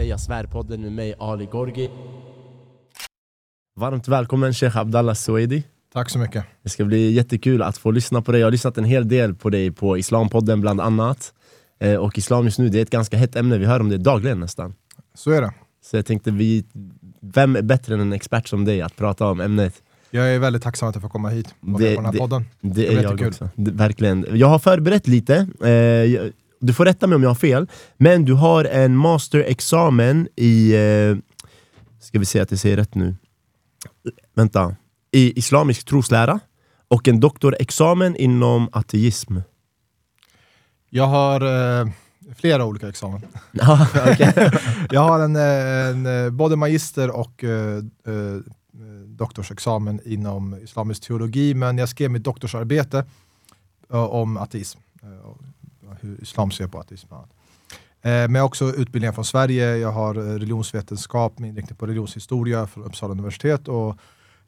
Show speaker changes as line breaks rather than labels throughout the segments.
Säga Svär-podden med mig Ali Gorgi. Varmt välkommen Sheikh Abdallah Suedi.
Tack så mycket.
Det ska bli jättekul att få lyssna på dig. Jag har lyssnat en hel del på dig på Islampodden bland annat. Eh, och islam just nu, det är ett ganska hett ämne, vi hör om det dagligen nästan.
Så är det.
Så jag tänkte, vi, vem är bättre än en expert som dig att prata om ämnet?
Jag är väldigt tacksam att jag får komma hit och
Det-
på den här
det-
podden.
Det
Det
är
är
jag
jättekul.
också. Det, verkligen. Jag har förberett lite, eh, jag- du får rätta mig om jag har fel, men du har en masterexamen i, eh, ska vi se att jag säger rätt nu, vänta, i islamisk troslära och en doktorexamen inom ateism.
Jag har eh, flera olika examen. Jag har en, eh, en eh, både magister och eh, eh, doktorsexamen inom islamisk teologi, men jag skrev mitt doktorsarbete om ateism. Eh, hur islam ser på ateism. Eh, Men jag också utbildningar från Sverige. Jag har eh, religionsvetenskap med inriktning på religionshistoria från Uppsala universitet och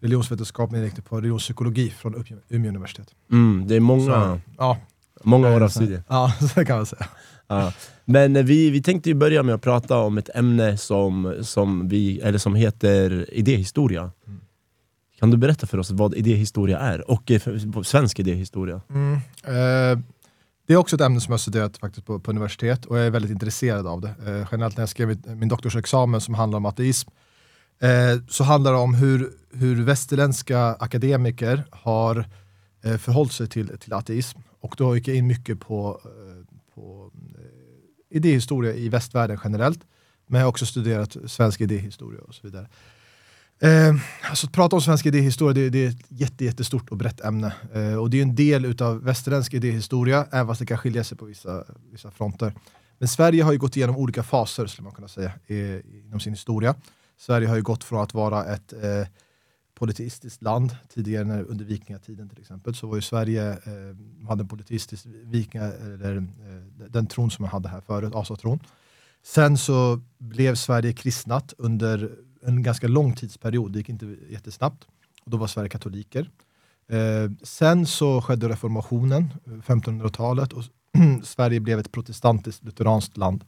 religionsvetenskap med inriktning på religionspsykologi från Umeå- universitet.
Mm, det är många,
Så, ja,
många år av
så-
studier.
Ja, så kan man säga.
Ja. Men eh, vi, vi tänkte ju börja med att prata om ett ämne som, som, vi, eller som heter idéhistoria.
Mm.
Kan du berätta för oss vad idéhistoria är? Och eh, svensk idéhistoria?
Mm. Eh, det är också ett ämne som jag har studerat faktiskt på, på universitet och jag är väldigt intresserad av det. Eh, generellt när jag skrev min doktorsexamen som handlar om ateism eh, så handlar det om hur, hur västerländska akademiker har eh, förhållit sig till, till ateism. Och då gick jag in mycket på, eh, på eh, idéhistoria i västvärlden generellt. Men jag har också studerat svensk idéhistoria och så vidare. Eh, alltså att prata om svensk idéhistoria det, det är ett jätte, jättestort och brett ämne. Eh, och det är en del av västerländsk idéhistoria, även fast det kan skilja sig på vissa, vissa fronter. Men Sverige har ju gått igenom olika faser, skulle man kunna säga, i, inom sin historia. Sverige har ju gått från att vara ett eh, politistiskt land, tidigare när, under vikingatiden till exempel, så var ju Sverige, eh, hade en politistisk vikinga, eller eh, den tron som man hade här förut, asatron. Sen så blev Sverige kristnat under en ganska lång tidsperiod, det gick inte jättesnabbt. Och då var Sverige katoliker. Eh, sen så skedde reformationen, eh, 1500-talet, och Sverige blev ett protestantiskt lutheranskt land.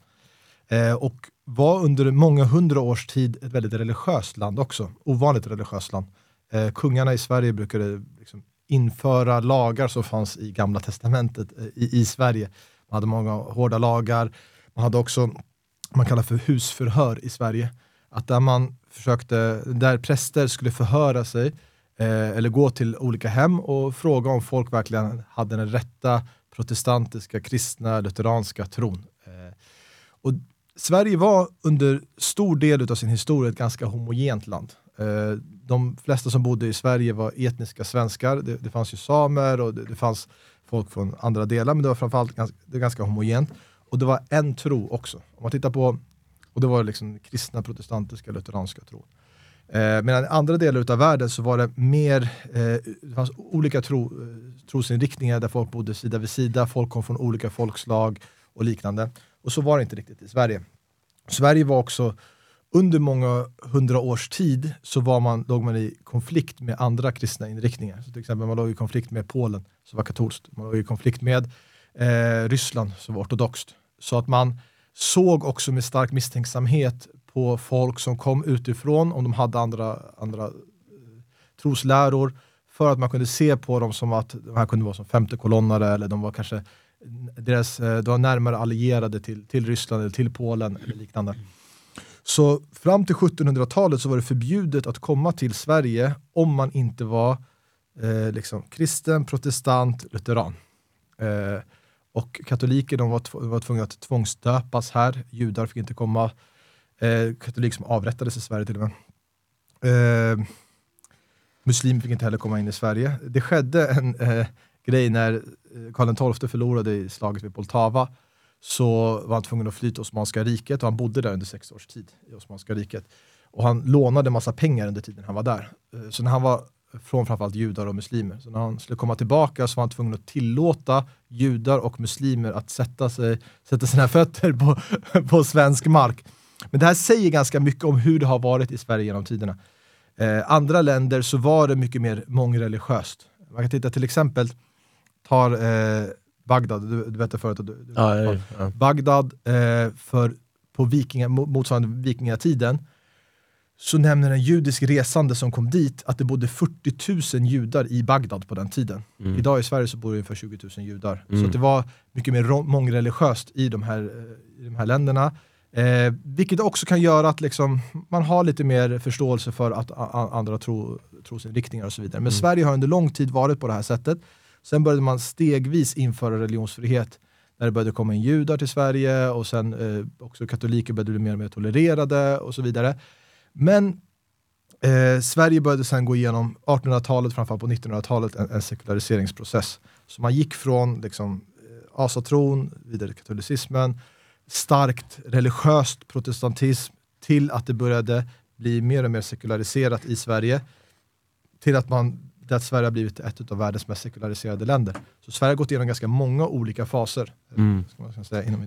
Eh, och var under många hundra års tid ett väldigt religiöst land också, ovanligt religiöst land. Eh, kungarna i Sverige brukade liksom införa lagar som fanns i gamla testamentet eh, i, i Sverige. Man hade många hårda lagar, man hade också man kallar för husförhör i Sverige. Att där man försökte, där präster skulle förhöra sig eh, eller gå till olika hem och fråga om folk verkligen hade den rätta protestantiska, kristna, lutheranska tron. Eh, och Sverige var under stor del av sin historia ett ganska homogent land. Eh, de flesta som bodde i Sverige var etniska svenskar. Det, det fanns ju samer och det, det fanns folk från andra delar, men det var framförallt ganska, det var ganska homogent. Och det var en tro också. Om man tittar på, och det var liksom kristna, protestantiska, lutheranska tro. Eh, medan i andra delar av världen så var det mer, eh, det fanns olika tro, eh, trosinriktningar där folk bodde sida vid sida, folk kom från olika folkslag och liknande. Och så var det inte riktigt i Sverige. Sverige var också, under många hundra års tid så var man, låg man i konflikt med andra kristna inriktningar. Så till exempel man låg i konflikt med Polen som var katolskt, man låg i konflikt med eh, Ryssland som var ortodoxt. Så att man såg också med stark misstänksamhet på folk som kom utifrån, om de hade andra, andra eh, trosläror, för att man kunde se på dem som att de här kunde vara som femte kolonnare eller de var kanske deras, eh, de var närmare allierade till, till Ryssland eller till Polen eller liknande. Så fram till 1700-talet så var det förbjudet att komma till Sverige om man inte var eh, liksom, kristen, protestant, lutheran. Eh, och katoliker de var, tv- var tvungna att tvångsdöpas här. Judar fick inte komma. Eh, katoliker som avrättades i Sverige till och med. Eh, muslimer fick inte heller komma in i Sverige. Det skedde en eh, grej när eh, Karl XII förlorade i slaget vid Poltava. Så var han tvungen att fly till Osmanska riket och han bodde där under sex års tid i Osmanska riket. Och han lånade massa pengar under tiden han var där. Eh, Så när han var från framförallt judar och muslimer. Så när han skulle komma tillbaka så var han tvungen att tillåta judar och muslimer att sätta, sig, sätta sina fötter på, på svensk mark. Men det här säger ganska mycket om hur det har varit i Sverige genom tiderna. Eh, andra länder så var det mycket mer mångreligiöst. Man kan titta till exempel, tar eh, Bagdad, du, du berättade förut du, du
Ja, ja, ja.
Bagdad eh, för på vikinga, motsvarande vikingatiden så nämner en judisk resande som kom dit att det bodde 40 000 judar i Bagdad på den tiden.
Mm.
Idag i Sverige så bor det ungefär 20 000 judar.
Mm.
Så det var mycket mer mångreligiöst i de här, eh, i de här länderna. Eh, vilket också kan göra att liksom, man har lite mer förståelse för att andra tro, trosinriktningar och så vidare. Men mm. Sverige har under lång tid varit på det här sättet. Sen började man stegvis införa religionsfrihet när det började komma in judar till Sverige och sen eh, också katoliker började bli mer och mer tolererade och så vidare. Men eh, Sverige började sen gå igenom 1800-talet, framförallt på 1900-talet, en, en, sekulariseringsprocess. Så man gick från liksom, eh, asatron, vidare katolicismen, starkt religiöst protestantism till att det började bli mer och mer sekulariserat i Sverige. Till att man att Sverige har blivit ett av världens mest sekulariserade länder. Så Sverige har gått igenom ganska många olika faser. Mm. Ska man säga, inom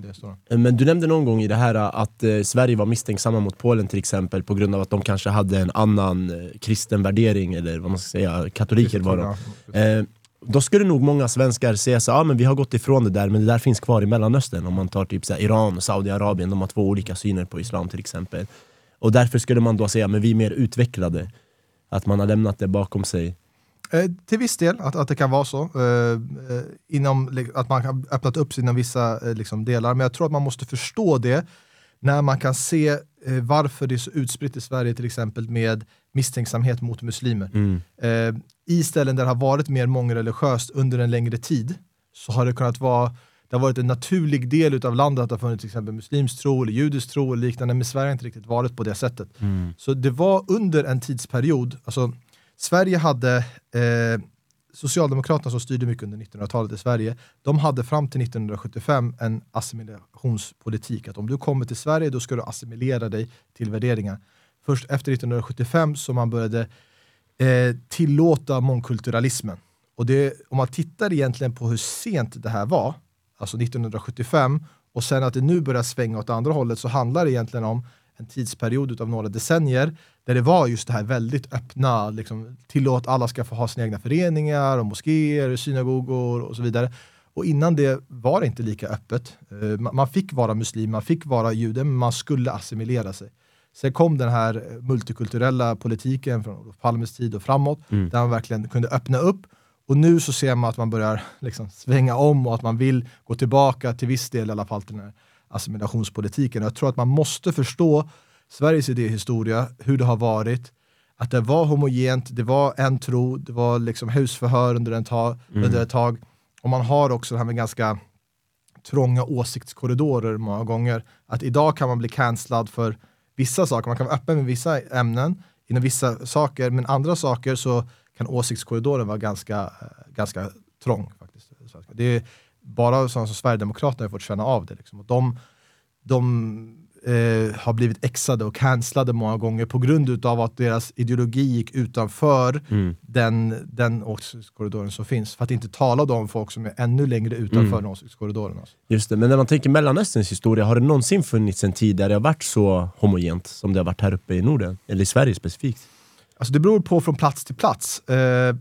eh, Men du nämnde någon gång i det här eh, att eh, Sverige var misstänksamma mot Polen till exempel på grund av att de kanske hade en annan eh, kristen värdering, eller vad man ska säga, katoliker var de. Eh, då skulle nog många svenskar säga så ah, men vi har gått ifrån det där, men det där finns kvar i Mellanöstern. Om man tar typ så här, Iran och Saudiarabien, de har två olika syner på islam till exempel. Och därför skulle man då säga, men vi är mer utvecklade. Att man har lämnat det bakom sig.
Eh, till viss del, att, att det kan vara så. Eh, eh inom, att man har öppnat upp sig inom vissa eh, liksom, delar. Men jag tror att man måste förstå det när man kan se eh, varför det är så utspritt i Sverige till exempel med misstänksamhet mot muslimer. Mm. Eh, I ställen där det har varit mer mångreligiöst under en längre tid så har det kunnat vara det har varit en naturlig del av landet att det har funnits till exempel muslimsk tro eller judisk tro eller liknande, men Sverige har inte riktigt varit på det sättet. Mm. Så det var under en tidsperiod, alltså Sverige hade eh, Socialdemokraterna som styrde mycket under 1900-talet i Sverige, de hade fram till 1975 en assimilationspolitik. Att om du kommer till Sverige då ska du assimilera dig till värderingar. Först efter 1975 som man började eh, tillåta mångkulturalismen. Och det, om man tittar egentligen på hur sent det här var, alltså 1975, och sen att det nu börjar svänga åt andra hållet så handlar det egentligen om en tidsperiod av några decennier där det var just det här väldigt öppna, liksom, tillåt alla ska få ha sina egna föreningar och moskéer, synagogor och så vidare. Och innan det var det inte lika öppet. Uh, man fick vara muslim, man fick vara jude, men man skulle assimilera sig. Sen kom den här multikulturella politiken från Olof Palmes tid och framåt, mm. där man verkligen kunde öppna upp. Och nu så ser man att man börjar liksom svänga om och att man vill gå tillbaka till viss del i alla fall till den här assimilationspolitiken. Jag tror att man måste förstå Sveriges idéhistoria, hur det har varit, att det var homogent, det var en tro, det var liksom husförhör under, en ta, mm. under ett tag. Och man har också det här med ganska trånga åsiktskorridorer många gånger. Att idag kan man bli cancellad för vissa saker, man kan vara öppen med vissa ämnen inom vissa saker, men andra saker så kan åsiktskorridoren vara ganska, ganska trång. Faktiskt. Det är bara sådana som Sverigedemokraterna har fått känna av det. Liksom. Och de, de eh, har blivit exade och cancellade många gånger på grund av att deras ideologi gick utanför mm. den, den åsiktskorridoren som finns. För att inte tala om folk som är ännu längre utanför mm. den åsiktskorridoren. Alltså.
Just det, men när man tänker Mellanösterns historia, har det någonsin funnits en tid där det har varit så homogent som det har varit här uppe i Norden? Eller i Sverige specifikt?
Alltså det beror på från plats till plats. Eh,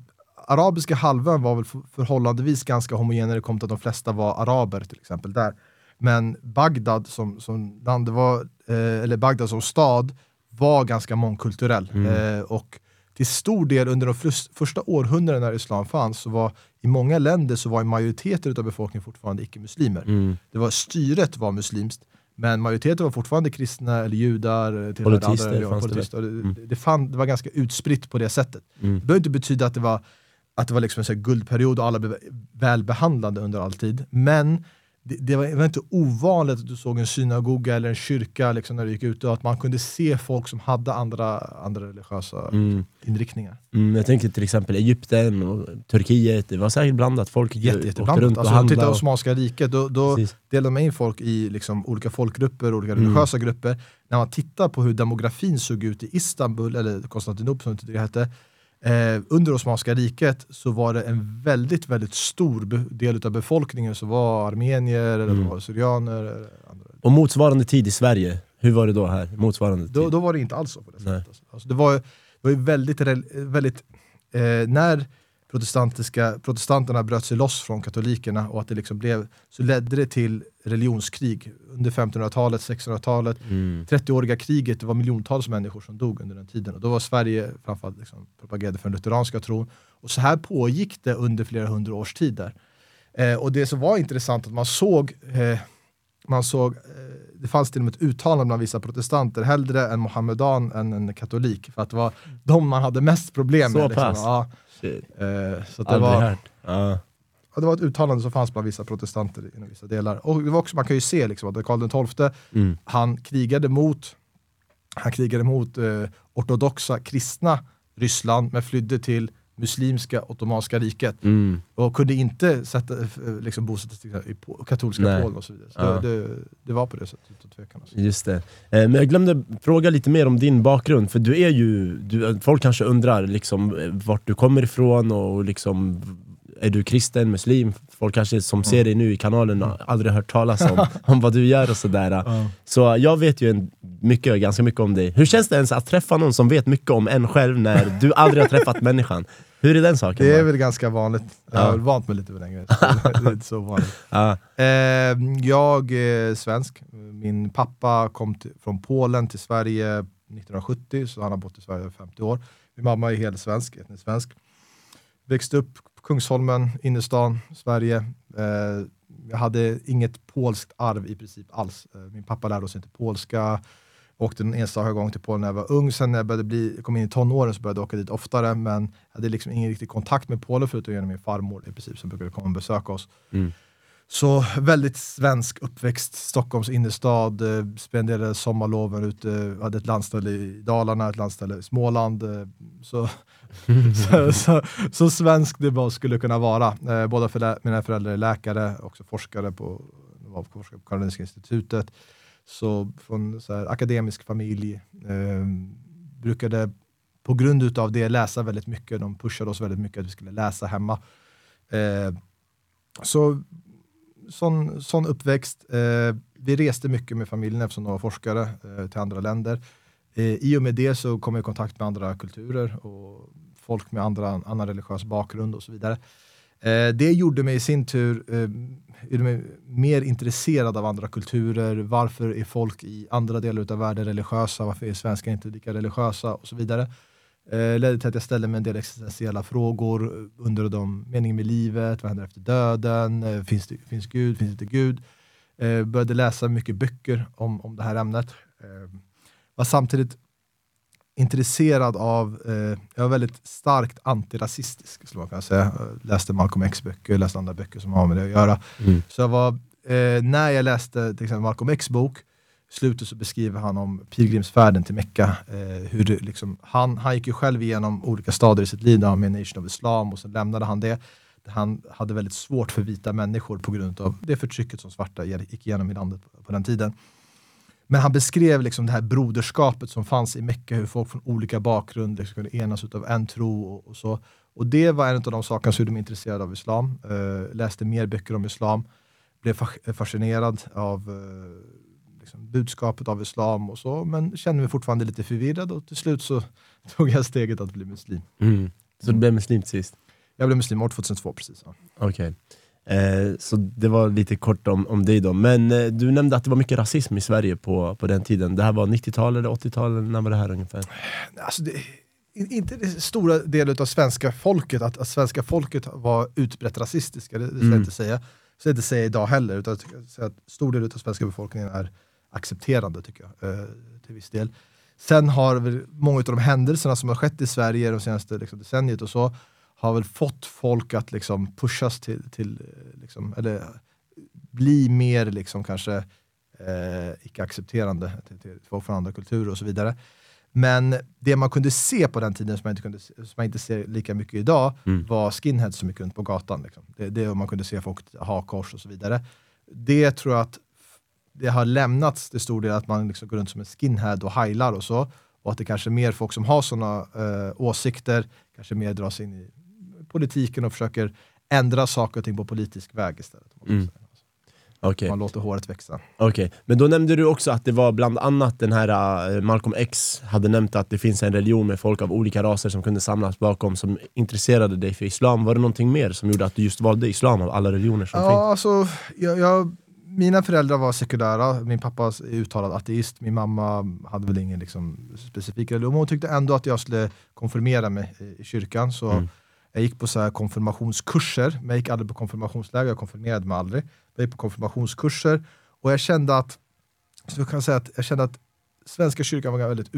arabiska halvön var väl förhållandevis ganska homogen när det kom till att de flesta var araber till exempel där. Men Bagdad som, som land, var, eh, eller Bagdad som stad var ganska mångkulturell. Mm. Eh, och till stor del under de första århundradena när islam fanns, så var i många länder så var majoriteten av befolkningen fortfarande icke-muslimer. Mm. Det var, styret var muslimskt, men majoriteten var fortfarande kristna eller judar.
Politister, andra, fanns politister.
det. Mm. Det, fann, det var ganska utspritt på det sättet. Mm. Det behöver inte betyda att det var, att det var liksom en guldperiod och alla blev välbehandlade under all tid. Men det, det, var, det, var, inte ovanligt att du såg en synagoga eller en kyrka liksom, när du gick ut och att man kunde se folk som hade andra, andra religiösa mm. inriktningar.
Mm, jag tänker till exempel Egypten och Turkiet, det var säkert blandat. Folk
Jätte, åkte runt och alltså, handlade. Titta på Osmanska riket, då, då delade man in folk i liksom, olika folkgrupper, olika mm. religiösa grupper. När man tittar på hur demografin såg ut i Istanbul, eller Konstantinopel som det hette, Eh, under Osmanska riket så var det en väldigt, väldigt stor del av befolkningen som var armenier, mm. eller var syrianer.
Och motsvarande tid i Sverige, hur var det då här? Motsvarande
då, då var det inte alls så på det sättet. Alltså, det var, det var väldigt, väldigt eh, när protestantiska, protestanterna bröt sig loss från katolikerna och att det liksom blev, så ledde det till religionskrig. Under 1500-talet, 1600-talet,
Mm.
30-åriga kriget, det var miljontals människor som dog under den tiden. Och då var Sverige framförallt liksom propagerade för den lutheranska tron. Och så här pågick det under flera hundra års tid där. Eh, och det som var intressant att man såg, eh, man såg eh, det fanns till och med ett uttalande bland vissa protestanter, hellre en mohammedan än en katolik. För att det var de man hade mest problem
Så
med. Liksom.
pass?
Ja, eh, så det, var,
hört. Ja.
ja, det var ett uttalande som fanns bland vissa protestanter inom vissa delar. Och det var också, man kan ju se liksom, att Karl XII
Mm.
han krigade mot, han krigade mot eh, ortodoxa kristna Ryssland men flydde till muslimska Ottomanska riket
Mm.
och kunde inte sätta, eh, liksom, bosätta sig i katolska
Nej.
Polen och så vidare. Så
Ja.
det, det, det var på det sättet utan tvekan. Alltså.
Just det. Eh, Men jag glömde fråga lite mer om din bakgrund, för du är ju, du, folk kanske undrar liksom, eh, vart du kommer ifrån och liksom, är du kristen, muslim? Folk kanske som ser dig nu i kanalen har aldrig hört talas om, om vad du gör och sådär. Så jag vet ju en, mycket, ganska mycket om dig. Hur känns det ens att träffa någon som vet mycket om en själv när du aldrig har träffat människan? Hur är den saken?
Det är
bara?
väl ganska vanligt. Jag
Ja.
har väl vant mig lite för länge. Så det är inte så vanligt.
Ja.
Eh, jag är svensk. Min pappa kom till, från Polen till Sverige 1970, så han har bott i Sverige i 50 år. Min mamma är helt svensk, etnisk svensk. Växte upp Kungsholmen, innerstan, Sverige. Eh, jag hade inget polskt arv i princip alls. Eh, min pappa lärde oss inte polska. Åkte en enstaka gång till Polen när jag var ung. Sen när jag började bli, kom in i tonåren så började jag åka dit oftare. Men jag hade liksom ingen riktig kontakt med Polen förutom genom min farmor i princip som brukade komma och besöka oss.
Mm.
Så väldigt svensk uppväxt, Stockholms innerstad, eh, spenderade sommarloven ute, hade ett landställe i Dalarna, ett landställe i Småland. Eh, så, så, så, så svensk det bara skulle kunna vara. Eh, båda för, mina föräldrar är läkare, också forskare på, var forskare på Karolinska institutet. Så från så här, akademisk familj, eh, brukade på grund av det läsa väldigt mycket. De pushade oss väldigt mycket att vi skulle läsa hemma. Eh, så sån, sån uppväxt. Eh, vi reste mycket med familjen eftersom de var forskare eh, till andra länder. Eh, I och med det så kom jag i kontakt med andra kulturer och folk med andra, annan religiös bakgrund och så vidare. Eh, det gjorde mig i sin tur eh, mer intresserad av andra kulturer. Varför är folk i andra delar av världen religiösa? Varför är svenskar inte lika religiösa? Och så vidare. Det ledde till att jag ställde mig en del existentiella frågor. Undrade om meningen med livet, vad händer efter döden? Finns, det, finns Gud, finns det inte Gud? Började läsa mycket böcker om, om det här ämnet. Var samtidigt intresserad av, eh, jag var väldigt starkt antirasistisk skulle man kunna säga. Jag läste Malcolm X böcker, läste andra böcker som har med det att göra.
Mm.
Så jag var, eh, när jag läste till exempel Malcolm X bok, i slutet så beskriver han om pilgrimsfärden till Mecka. Eh, hur det liksom, han, han gick ju själv igenom olika stadier i sitt liv, där han med Nation of Islam och sen lämnade han det. Han hade väldigt svårt för vita människor på grund av det förtrycket som svarta gick igenom i landet på, på den tiden. Men han beskrev liksom det här broderskapet som fanns i Mecka, hur folk från olika bakgrund liksom kunde enas av en tro och, och så. Och det var en av de sakerna som gjorde mig intresserad av islam. Eh, läste mer böcker om islam, blev fa- fascinerad av eh, liksom budskapet av islam och så, men kände mig fortfarande lite förvirrad och till slut så tog jag steget att bli muslim.
Mm. Så du blev muslim till sist?
Jag blev muslim år 2002 precis. Ja.
Okej. Eh, så det var lite kort om, om dig då. Men eh, du nämnde att det var mycket rasism i Sverige på, på den tiden. Det här var 90-talet eller 80-talet? När var det här ungefär?
Alltså det, in- inte det stora delen av svenska folket, att, att svenska folket var utbrett rasistiska, det, det ska jag
Mm.
inte säga. Det ska jag inte säga idag heller, utan jag att stor del av svenska befolkningen är accepterande tycker jag, eh, till viss del. Sen har många av de händelserna som har skett i Sverige de senaste liksom, decenniet och så, har väl fått folk att liksom pushas till, till eh, liksom, eller bli mer liksom kanske eh, icke-accepterande till, till folk från andra kulturer och så vidare. Men det man kunde se på den tiden som man inte, kunde, som man inte ser lika mycket idag
Mm.
var skinheads som gick runt på gatan. Liksom. Det, det man kunde se folk ha kors och så vidare. Det tror jag att det har lämnats till stor del att man liksom går runt som en skinhead och heilar och så. Och att det kanske är mer folk som har sådana eh, åsikter, kanske mer dras in i politiken och försöker ändra saker och ting på politisk väg istället.
Mm. Okej.
Man låter håret växa.
Okej, men då nämnde du också att det var bland annat den här uh, Malcolm X hade nämnt att det finns en religion med folk av olika raser som kunde samlas bakom som intresserade dig för islam. Var det någonting mer som gjorde att du just valde islam av alla religioner som finns?
Ja, alltså, jag, jag, mina föräldrar var sekulära, min pappa är uttalad ateist, min mamma hade väl ingen liksom, specifik religion, hon tyckte ändå att jag skulle konfirmera mig i kyrkan. Så
Mm.
Jag gick på så här konfirmationskurser, men jag gick aldrig på konfirmationsläger, jag konfirmerade mig aldrig. Jag gick på konfirmationskurser och jag kände att, så jag kan säga att, jag kände att Svenska kyrkan var väldigt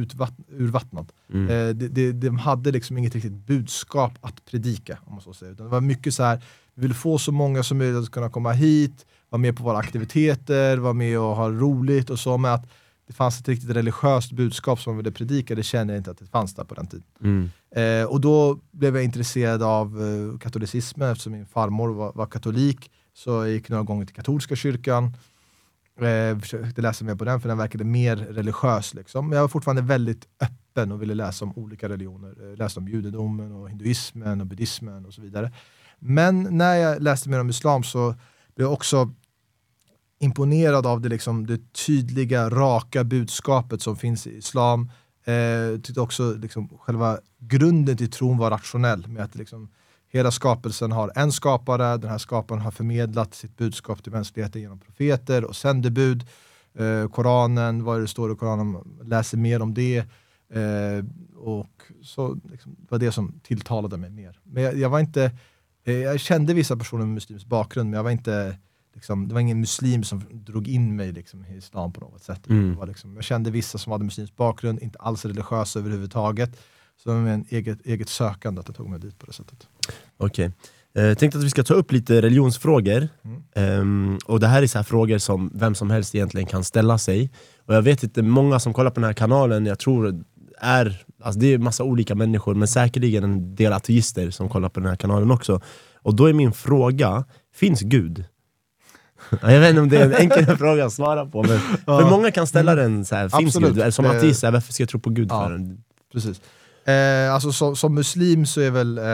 urvattnad.
Mm.
Eh, de, de, de hade liksom inget riktigt budskap att predika. Om man så säger. Utan det var mycket så här, vi vill få så många som möjligt att kunna komma hit, vara med på våra aktiviteter, vara med och ha roligt och så. Men att det fanns ett riktigt religiöst budskap som man ville predika, det kände jag inte att det fanns där på den tiden.
Mm.
Eh, och då blev jag intresserad av eh, katolicismen eftersom min farmor var, var katolik. Så jag gick några gånger till katolska kyrkan. Eh, försökte läsa mer på den för den verkade mer religiös. Liksom. Men jag var fortfarande väldigt öppen och ville läsa om olika religioner. Eh, läste om judendomen, och hinduismen och buddhismen och så vidare. Men när jag läste mer om islam så blev jag också imponerad av det, liksom, det tydliga, raka budskapet som finns i islam. Eh, tyckte också liksom, själva grunden till tron var rationell. Med att liksom, hela skapelsen har en skapare, den här skaparen har förmedlat sitt budskap till mänskligheten genom profeter och sändebud. Eh, Koranen, vad är det står i Koranen, läser mer om det. Eh, och så liksom, det var det som tilltalade mig mer. Men jag, jag var inte, eh, jag kände vissa personer med muslimsk bakgrund, men jag var inte Liksom, det var ingen muslim som drog in mig liksom, i islam på något sätt.
Mm.
Var liksom, jag kände vissa som hade muslimsk bakgrund, inte alls religiösa överhuvudtaget. Så det var en eget, eget sökande att det tog mig dit på det sättet.
Okej. Eh, Jag tänkte att vi ska ta upp lite religionsfrågor.
Mm.
Ehm, och det här är så här frågor som vem som helst egentligen kan ställa sig. Och jag vet inte, många som kollar på den här kanalen, jag tror är, alltså det är massa olika människor, men säkerligen en del ateister som kollar på den här kanalen också. Och då är min fråga, finns Gud? Ja, Jag vet inte om det är en enkel fråga att svara på, men för många kan ställa den så här, finns
Absolut.
Gud? Som ateist, varför ska jag tro på Gud
Ja.
för?
Precis. Eh, alltså, som, som muslim så är väl eh,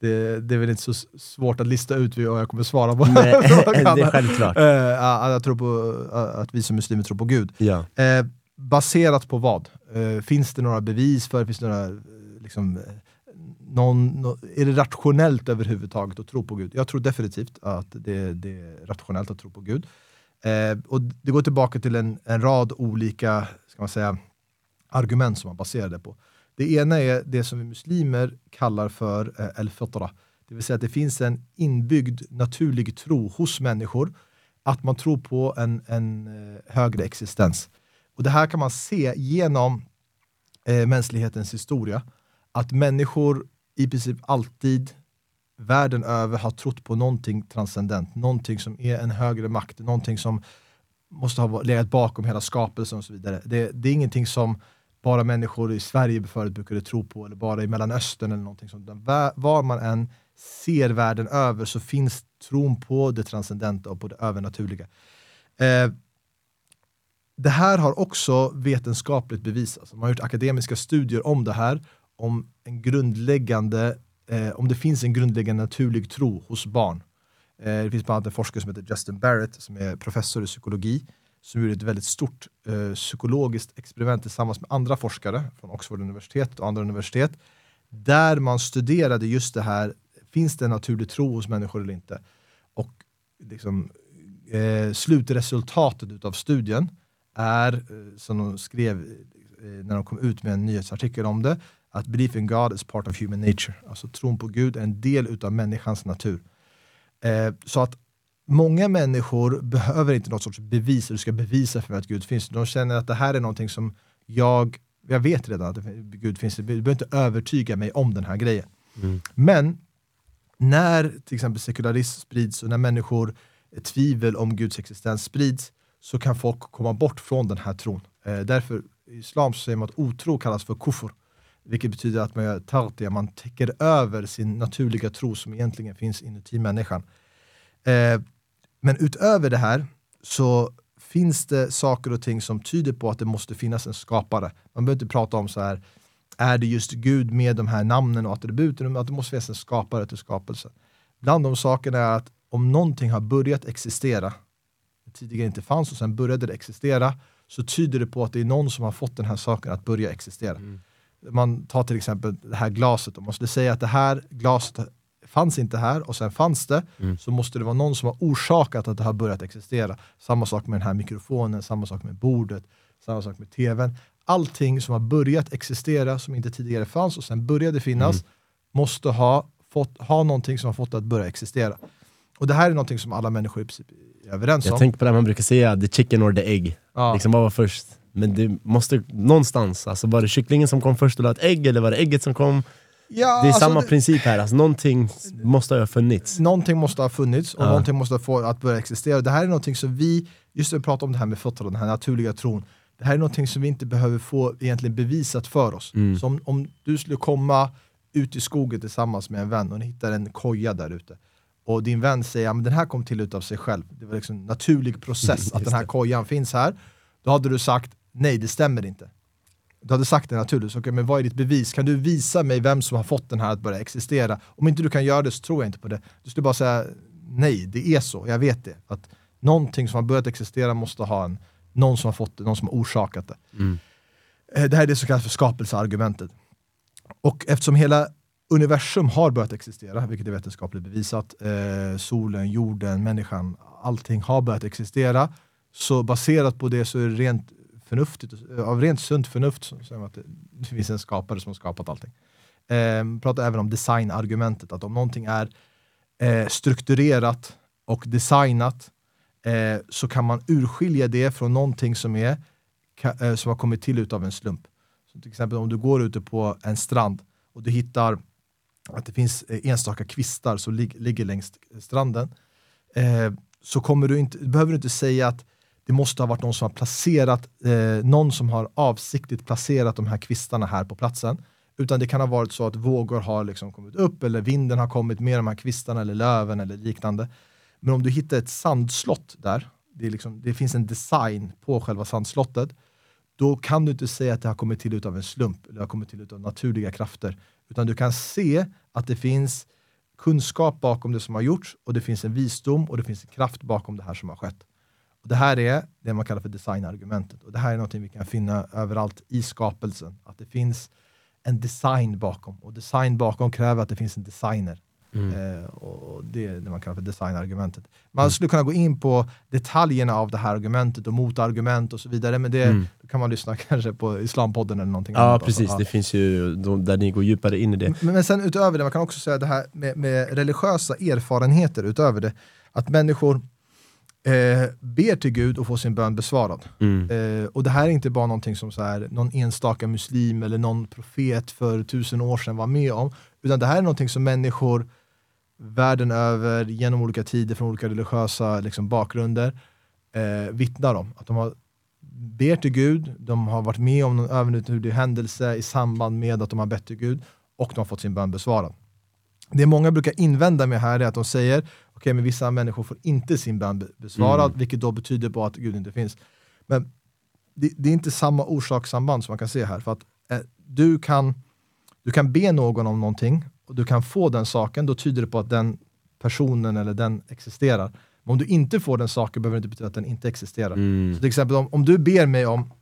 det, det är väl inte så svårt att lista ut vad jag kommer svara på
Nej, det är självklart.
Eh, ja, jag tror på, att vi som muslimer tror på Gud.
Ja.
Eh, baserat på vad? Eh, finns det några bevis för, finns det några, eh, liksom, någon, är det rationellt överhuvudtaget att tro på Gud? Jag tror definitivt att det, det är rationellt att tro på Gud. Eh, och det går tillbaka till en, en rad olika ska man säga, argument som man baserar det på. Det ena är det som vi muslimer kallar för eh, el-fitra. Det vill säga att det finns en inbyggd naturlig tro hos människor att man tror på en, en eh, högre existens. Och Det här kan man se genom eh, mänsklighetens historia. Att människor i princip alltid världen över har trott på någonting transcendent, någonting som är en högre makt, någonting som måste ha legat bakom hela skapelsen och så vidare. Det, det är ingenting som bara människor i Sverige förut brukade tro på, eller bara i Mellanöstern eller någonting sånt. Var man än ser världen över så finns tron på det transcendenta och på det övernaturliga. Eh, det här har också vetenskapligt bevisats. Man har gjort akademiska studier om det här, om en grundläggande, eh, om det finns en grundläggande naturlig tro hos barn. Eh, det finns bland annat en forskare som heter Justin Barrett som är professor i psykologi som gjorde ett väldigt stort eh, psykologiskt experiment tillsammans med andra forskare från Oxford universitet och andra universitet där man studerade just det här, finns det en naturlig tro hos människor eller inte? Och liksom, eh, slutresultatet av studien är, eh, som de skrev eh, när de kom ut med en nyhetsartikel om det, att belief in God is part of human nature. Alltså tron på Gud är en del utav människans natur. Eh, så att många människor behöver inte något sorts bevis, du ska bevisa för mig att Gud finns. De känner att det här är någonting som jag, jag vet redan att Gud finns, du behöver inte övertyga mig om den här grejen.
Mm.
Men när till exempel sekularism sprids och när människor eh, tvivel om Guds existens sprids så kan folk komma bort från den här tron. Eh, därför i islam så säger man att otro kallas för kufur. Vilket betyder att man gör tartia, man täcker över sin naturliga tro som egentligen finns inuti människan. Eh, men utöver det här så finns det saker och ting som tyder på att det måste finnas en skapare. Man behöver inte prata om så här, är det just Gud med de här namnen och attributen, men att det måste finnas en skapare till skapelsen. Bland de sakerna är att om någonting har börjat existera, tidigare inte fanns och sen började det existera, så tyder det på att det är någon som har fått den här saken att börja existera.
Mm.
Man tar till exempel det här glaset, om man skulle säga att det här glaset fanns inte här och sen fanns det,
Mm.
så måste det vara någon som har orsakat att det har börjat existera. Samma sak med den här mikrofonen, samma sak med bordet, samma sak med tvn. Allting som har börjat existera, som inte tidigare fanns och sen började finnas,
Mm.
måste ha, fått, ha någonting som har fått det att börja existera. Och det här är någonting som alla människor är överens
Jag
om.
tänker på det här man brukar säga, the chicken or the egg.
Ja.
Liksom, vad var först? Men det måste någonstans, alltså var det kycklingen som kom först och la ett ägg, eller var det ägget som kom?
Ja,
Det är
alltså
samma princip här, alltså, någonting måste ha funnits.
Någonting måste ha funnits och
Ja.
någonting måste ha få att börja existera. Det här är någonting som vi, just när vi pratar om det här med fötter och den här naturliga tron, det här är någonting som vi inte behöver få egentligen bevisat för oss.
Mm.
Så om, om du skulle komma ut i skogen tillsammans med en vän och ni hittar en koja där ute och din vän säger att den här kom till utav sig själv, det var liksom en naturlig process att den här kojan finns här, då hade du sagt nej det stämmer inte. Du hade sagt det naturligt, så, okej, men vad är ditt bevis? Kan du visa mig vem som har fått den här att börja existera? Om inte du kan göra det så tror jag inte på det. Du skulle bara säga nej, det är så, jag vet det. Att någonting som har börjat existera måste ha en, någon som har fått det, någon som har orsakat det.
Mm.
Eh, Det här är det som kallas för skapelseargumentet. Och eftersom hela universum har börjat existera, vilket är vetenskapligt bevisat, eh, solen, jorden, människan, allting har börjat existera, så baserat på det så är det rent förnuftigt, eh, av rent sunt förnuft, så att det, finns en skapare som har skapat allting. Eh, pratar även om designargumentet, att om någonting är eh, strukturerat och designat eh, så kan man urskilja det från någonting som, är, ka, eh, som har kommit till utav en slump. Så till exempel om du går ute på en strand och du hittar att det finns eh, enstaka kvistar som lig, ligger längs stranden eh, så kommer du inte, behöver du inte säga att det måste ha varit någon som har placerat, eh, någon som har avsiktligt placerat de här kvistarna här på platsen. Utan det kan ha varit så att vågor har liksom kommit upp eller vinden har kommit med de här kvistarna eller löven eller liknande. Men om du hittar ett sandslott där, det, är liksom, det finns en design på själva sandslottet, då kan du inte säga att det har kommit till av en slump eller har kommit till av naturliga krafter. Utan du kan se att det finns kunskap bakom det som har gjorts och det finns en visdom och det finns en kraft bakom det här som har skett. Det här är det man kallar för designargumentet. Och det här är något vi kan finna överallt i skapelsen. Att det finns en design bakom. Och design bakom kräver att det finns en designer.
Mm.
Eh, och det är det man kallar för designargumentet. Man skulle kunna gå in på detaljerna av det här argumentet och motargument och så vidare, men det
Mm.
kan man lyssna kanske på Islampodden eller någonting
Ja
annat.
precis,
Alltså,
det finns ju de, där ni går djupare in i det.
Men, men sen utöver det, man kan också säga det här med, med religiösa erfarenheter utöver det. Att människor eh, ber till Gud och får sin bön besvarad.
Mm.
Eh, och det här är inte bara någonting som så här, någon enstaka muslim eller någon profet för tusen år sedan var med om. Utan det här är någonting som människor världen över, genom olika tider, från olika religiösa liksom, bakgrunder, eh, vittnar om. Att de har ber till Gud, de har varit med om någon övernaturlig händelse i samband med att de har bett till Gud och de har fått sin bön besvarad. Det många brukar invända med här är att de säger okej, men vissa människor får inte sin bön be- besvarad,
Mm.
vilket då betyder på att Gud inte finns. Men det, det är inte samma orsakssamband som man kan se här. För att eh, du, kan, du kan be någon om någonting och du kan få den saken, då tyder det på att den personen eller den existerar. Men om du inte får den saken behöver det inte betyda att den inte existerar.
Mm.
Så till exempel om, om du ber mig om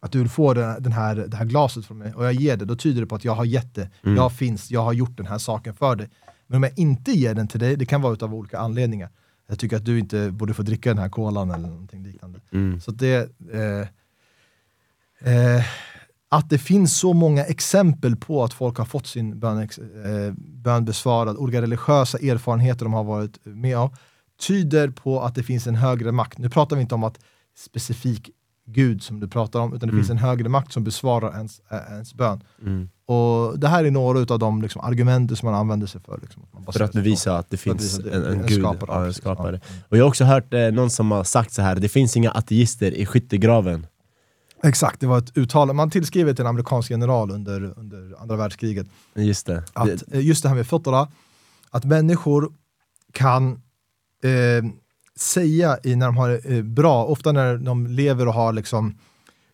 att du vill få den, den här, det här glaset från mig och jag ger det, då tyder det på att jag har gett det,
Mm.
jag finns, jag har gjort den här saken för dig. Men om jag inte ger den till dig, det kan vara av olika anledningar. Jag tycker att du inte borde få dricka den här kolan eller någonting liknande.
Mm.
Så att det, eh, eh, att det finns så många exempel på att folk har fått sin bön, eh, bön besvarad, olika religiösa erfarenheter de har varit med av, tyder på att det finns en högre makt. Nu pratar vi inte om att specifik Gud som du pratar om, utan det
Mm.
finns en högre makt som besvarar ens, äh, ens bön.
Mm.
Och det här är några av de liksom, argument som man använder sig för. Liksom, man
För att bevisa att det
För att
finns
visa
en,
det-
en, gud,
skapare.
ja, en skapare.
Ja.
Och jag har också hört eh, någon som har sagt så här: det finns inga ateister i skyttegraven.
Exakt, det var ett uttalande. Man tillskriver till en amerikansk general under, under andra världskriget.
Just det.
att
det
eh, just det här med fötterna, att människor kan eh, säga i när de har eh, bra, ofta när de lever och har liksom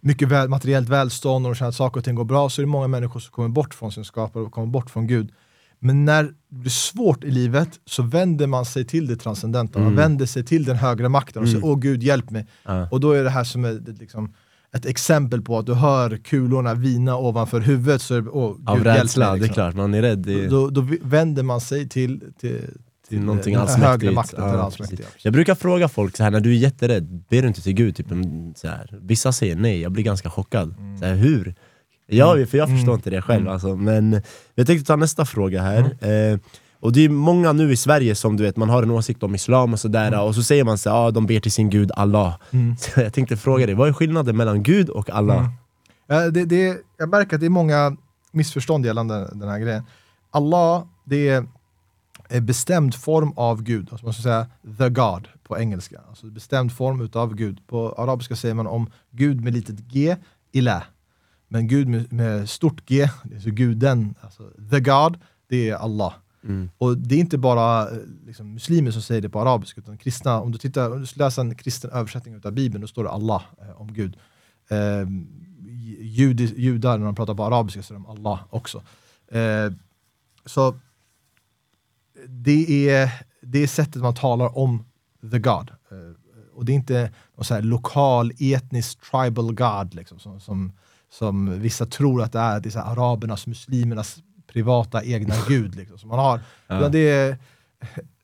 mycket väl, materiellt välstånd och de känner att saker och ting går bra, så är det många människor som kommer bort från sin skapare och kommer bort från Gud. Men när det blir svårt i livet så vänder man sig till det transcendenta, man
Mm.
vänder sig till den högre makten och säger åh gud hjälp mig.
Ja.
Och då är det här som är liksom, ett exempel på att du hör kulorna vina ovanför huvudet, så åh,
Av
gud hjälp
rädsla,
mig,
det är
liksom.
klart. Man är rädd. Är,
Då, då vänder man sig till, till, till
någonting allsmäktigt.
makten,
Ja, precis. Jag brukar fråga folk så här, när du är jätterädd, ber du inte till Gud? Typ, så här. Vissa säger nej, jag blir ganska chockad. Så här, hur? Ja, för jag förstår
Mm.
inte det själv. Alltså. Men jag tänkte ta nästa fråga här.
Mm.
Eh, och det är många nu i Sverige som du vet, man har en åsikt om islam och sådär, och så säger man så här, ah, de ber till sin gud Allah.
Mm.
Så jag tänkte fråga dig, vad är skillnaden mellan Gud och Allah?
Mm. Ja, det, det, jag märker att det är många missförstånd gällande den här grejen. Allah, det är bestämd form av Gud, alltså man ska säga the God på engelska. Alltså bestämd form utav Gud. På arabiska säger man om Gud med litet g, ilah. Men Gud med, med stort G, det är så guden, alltså the God, det är Allah.
Mm.
Och det är inte bara eh, liksom, muslimer som säger det på arabiska, utan kristna, om du, tittar, om du läser en kristen översättning av Bibeln, då står det Allah eh, om Gud. Eh, judi, judar, när de pratar på arabiska, så är de Allah också. Eh, så det är, det är sättet man talar om the God. Eh, och det är inte någon så lokal, etnisk, tribal God, liksom, som, som, som vissa tror att det är, det är så arabernas, muslimernas privata egna gud. Liksom, som man har.
Ja.
Det är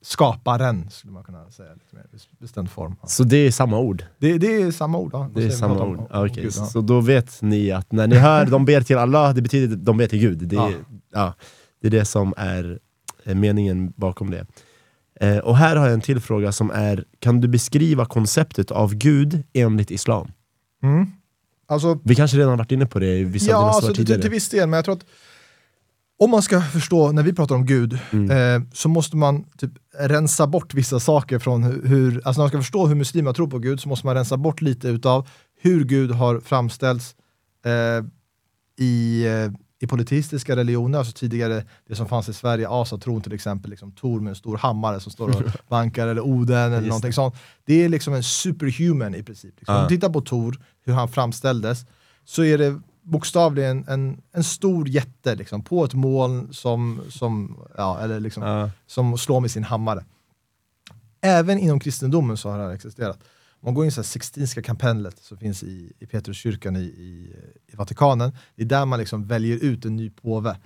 skaparen, skulle man kunna säga, liksom, i bestämd form.
Så det är samma ord?
Det, det är samma ord. Ja.
Det är samma ord.
om- om
okej.
Gud, ja.
Så då vet ni att när ni hör de ber till Allah, det betyder att de ber till Gud. Det är,
Ja.
det, är det som är meningen bakom det. Eh, och här har jag en till fråga som är, kan du beskriva konceptet av Gud enligt Islam?
Mm. Alltså,
Vi kanske redan varit inne på det i vissa av
ja,
dina
alltså,
svar
till,
tidigare.
till viss del, men jag tror att om man ska förstå, när vi pratar om Gud,
Mm.
eh, så måste man typ rensa bort vissa saker från hur, hur, alltså när man ska förstå hur muslimer tror på Gud så måste man rensa bort lite utav hur Gud har framställts eh, i, eh, i politistiska religioner, alltså tidigare det som fanns i Sverige, asatron till exempel, liksom Tor med en stor hammare som står och bankar, eller Oden eller
Just
någonting sånt. Det är liksom en superhuman i princip. Liksom. Om
Ja.
du tittar på Tor, hur han framställdes, så är det bokstavligen en, en stor jätte liksom, på ett moln som, som, ja, eller liksom,
Ja.
som slår med sin hammare. Även inom kristendomen så har det här existerat. Man går in i Sixtinska kapellet som finns i, i Petruskyrkan i, i, i Vatikanen, det är där man liksom väljer ut en ny påve.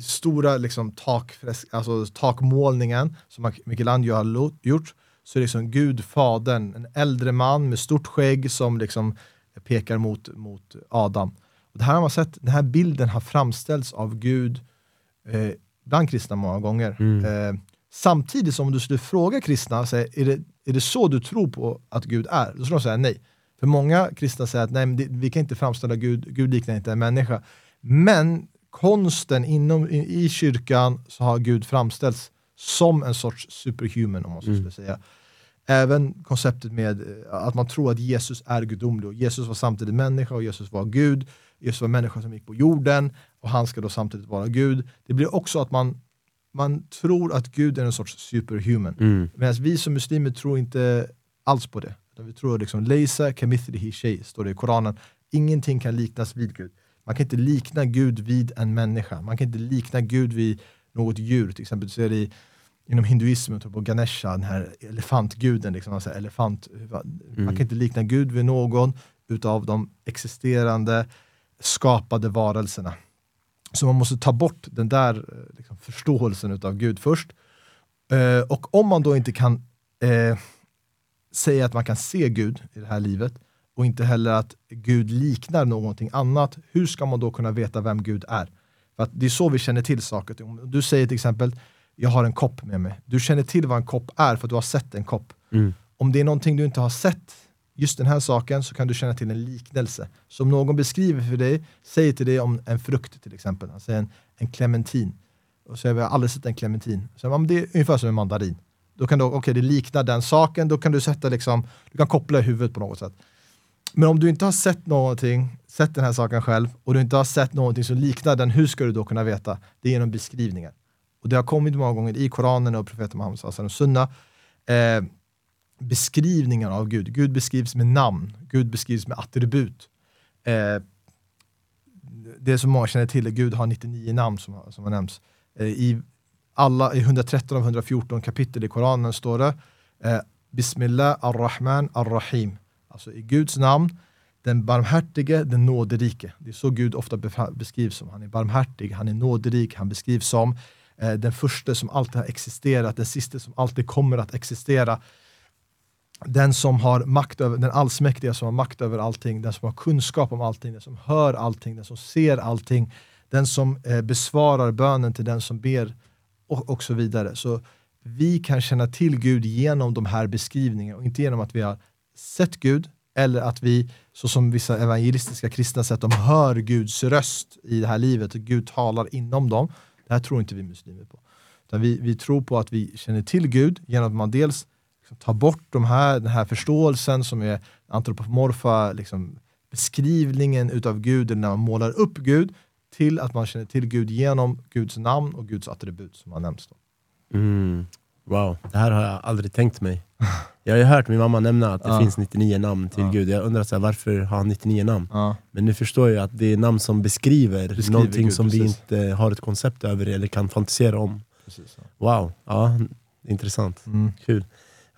Stora liksom takfresk, alltså takmålningen som Michelangelo har gjort, så är liksom Gud, Fadern, en äldre man med stort skägg som liksom pekar mot, mot Adam. Och det här har man sett, den här bilden har framställts av Gud eh, bland kristna många gånger.
Mm.
Eh, samtidigt som om du skulle fråga kristna, så är, det, är det så du tror på att Gud är? Då skulle de säga nej. För många kristna säger att nej, det, vi kan inte framställa Gud, Gud liknar inte en människa. Men konsten inom, i, i kyrkan så har Gud framställts som en sorts superhuman om man så skulle säga. Även konceptet med eh, att man tror att Jesus är gudomlig och Jesus var samtidigt människa och Jesus var Gud. Jesus var människa som gick på jorden och han ska då samtidigt vara Gud. Det blir också att man, man tror att Gud är en sorts superhuman.
Mm.
Medan vi som muslimer tror inte alls på det. Vi tror liksom, Leisa kamithlihi shay, står det i Koranen. Ingenting kan liknas vid Gud. Man kan inte likna Gud vid en människa. Man kan inte likna Gud vid något djur. Till exempel så är det i, inom hinduismen, tror på Ganesha, den här elefantguden. Liksom, alltså elefant, Man kan inte likna Gud vid någon utav de existerande skapade varelserna. Så man måste ta bort den där eh, liksom, förståelsen utav Gud först. Eh, och om man då inte kan eh, säga att man kan se Gud i det här livet och inte heller att Gud liknar någonting annat, hur ska man då kunna veta vem Gud är? För det är så vi känner till saker. Om Du säger till exempel, jag har en kopp med mig. Du känner till vad en kopp är för att du har sett en kopp.
Mm.
Om det är någonting du inte har sett, just den här saken, så kan du känna till en liknelse. Så om någon beskriver för dig, säger till dig om en frukt till exempel, alltså en, en clementin. Och så jag har aldrig sett en clementin. Så, ja, det är ungefär som en mandarin. Då kan du, okay, det liknar den saken, då kan du sätta liksom, du kan koppla i huvudet på något sätt. Men om du inte har sett någonting, sett den här saken själv, och du inte har sett någonting som liknar den, hur ska du då kunna veta? Det är genom beskrivningar. Och det har kommit många gånger i Koranen och profeten Muhammed sallallahu sunna, eh, beskrivningar av Gud. Gud beskrivs med namn, Gud beskrivs med attribut. Eh, det som många känner till är Gud har 99 namn som, har- som har nämnts. Eh, I, alla, I 113 av 114 kapitel i Koranen står det eh, Bismillah ar-Rahman ar-Rahim. Alltså i Guds namn, den barmhärtige, den nåderike. Det är så Gud ofta beskrivs som. Han är barmhärtig, han är nåderik, han beskrivs som eh, den första som alltid har existerat, den sista som alltid kommer att existera. Den som har makt över, den allsmäktiga som har makt över allting, den som har kunskap om allting, den som hör allting, den som ser allting, den som eh, besvarar bönen till den som ber och, och så vidare. Så vi kan känna till Gud genom de här beskrivningarna och inte genom att vi har sett Gud eller att vi, så som vissa evangelistiska kristna säger, att de hör Guds röst i det här livet och Gud talar inom dem. Det här tror inte vi muslimer på. Utan vi, vi tror på att vi känner till Gud genom att man dels liksom tar bort de här, den här förståelsen som är antropomorfa liksom, beskrivningen utav Gud, när man målar upp Gud, till att man känner till Gud genom Guds namn och Guds attribut som har nämnts.
Mm. Wow, det här har jag aldrig tänkt mig. Jag har ju hört min mamma nämna att det ja. finns 99 namn till ja. Gud. Jag undrar så här, varför har han 99 namn? Ja. Men nu förstår jag att det är namn som beskriver, beskriver någonting Gud, som precis. vi inte har ett koncept över eller kan fantisera om. Precis, wow, ja, intressant. Mm. Kul.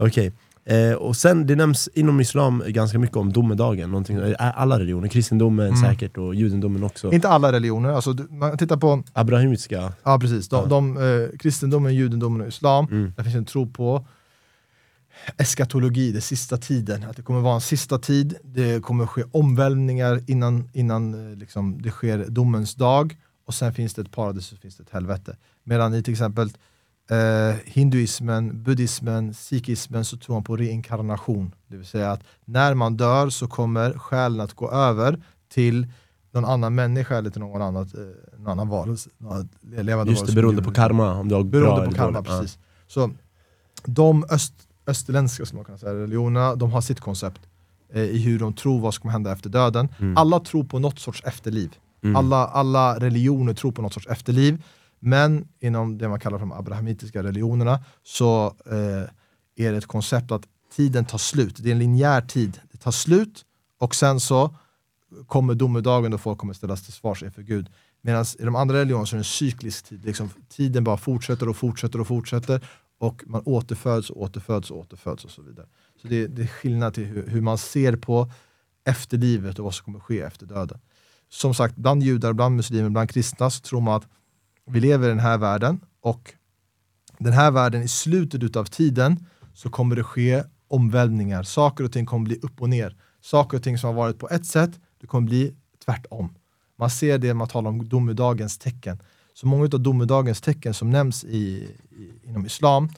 Okej. Eh, och sen, det nämns inom islam ganska mycket om domedagen, någonting, alla religioner, kristendomen mm. säkert och judendomen också.
Inte alla religioner, alltså, man tittar på...
Abrahamiska?
Ja precis, de, ja. de eh, kristendomen, judendomen och islam, mm. där finns en tro på eskatologi, den sista tiden. Att det kommer vara en sista tid, det kommer ske omvälvningar innan, innan eh, liksom, det sker domens dag och sen finns det ett paradis och finns det ett helvete. Medan i till exempel eh, hinduismen, buddhismen, sikhismen så tror man på reinkarnation. Det vill säga att när man dör så kommer själen att gå över till någon annan människa eller till någon, annat, eh, någon annan varelse.
Levande Just det, beroende på karma. Om du har
beroende på karma, precis. Ja. Så de öst, österländska som man kan säga, religionerna, de har sitt koncept eh, i hur de tror vad som kommer hända efter döden. Mm. Alla tror på något sorts efterliv. Mm. Alla, alla religioner tror på något sorts efterliv. Men inom det man kallar för de abrahamitiska religionerna så eh, är det ett koncept att tiden tar slut. Det är en linjär tid. Det tar slut och sen så kommer domedagen då folk kommer ställas till svars inför Gud. Medan i de andra religionerna så är det en cyklisk tid. Liksom, tiden bara fortsätter och fortsätter och fortsätter och man återföds och återföds och återföds och så vidare. Så det, det är skillnad till hur, hur, man ser på efterlivet och vad som kommer ske efter döden. Som sagt, bland judar, bland muslimer, bland kristna så tror man att vi lever i den här världen och den här världen i slutet av tiden så kommer det ske omvälvningar. Saker och ting kommer bli upp och ner. Saker och ting som har varit på ett sätt, det kommer bli tvärtom. Man ser det man talar om domedagens tecken. Så många av domedagens tecken som nämns i, i, inom islam,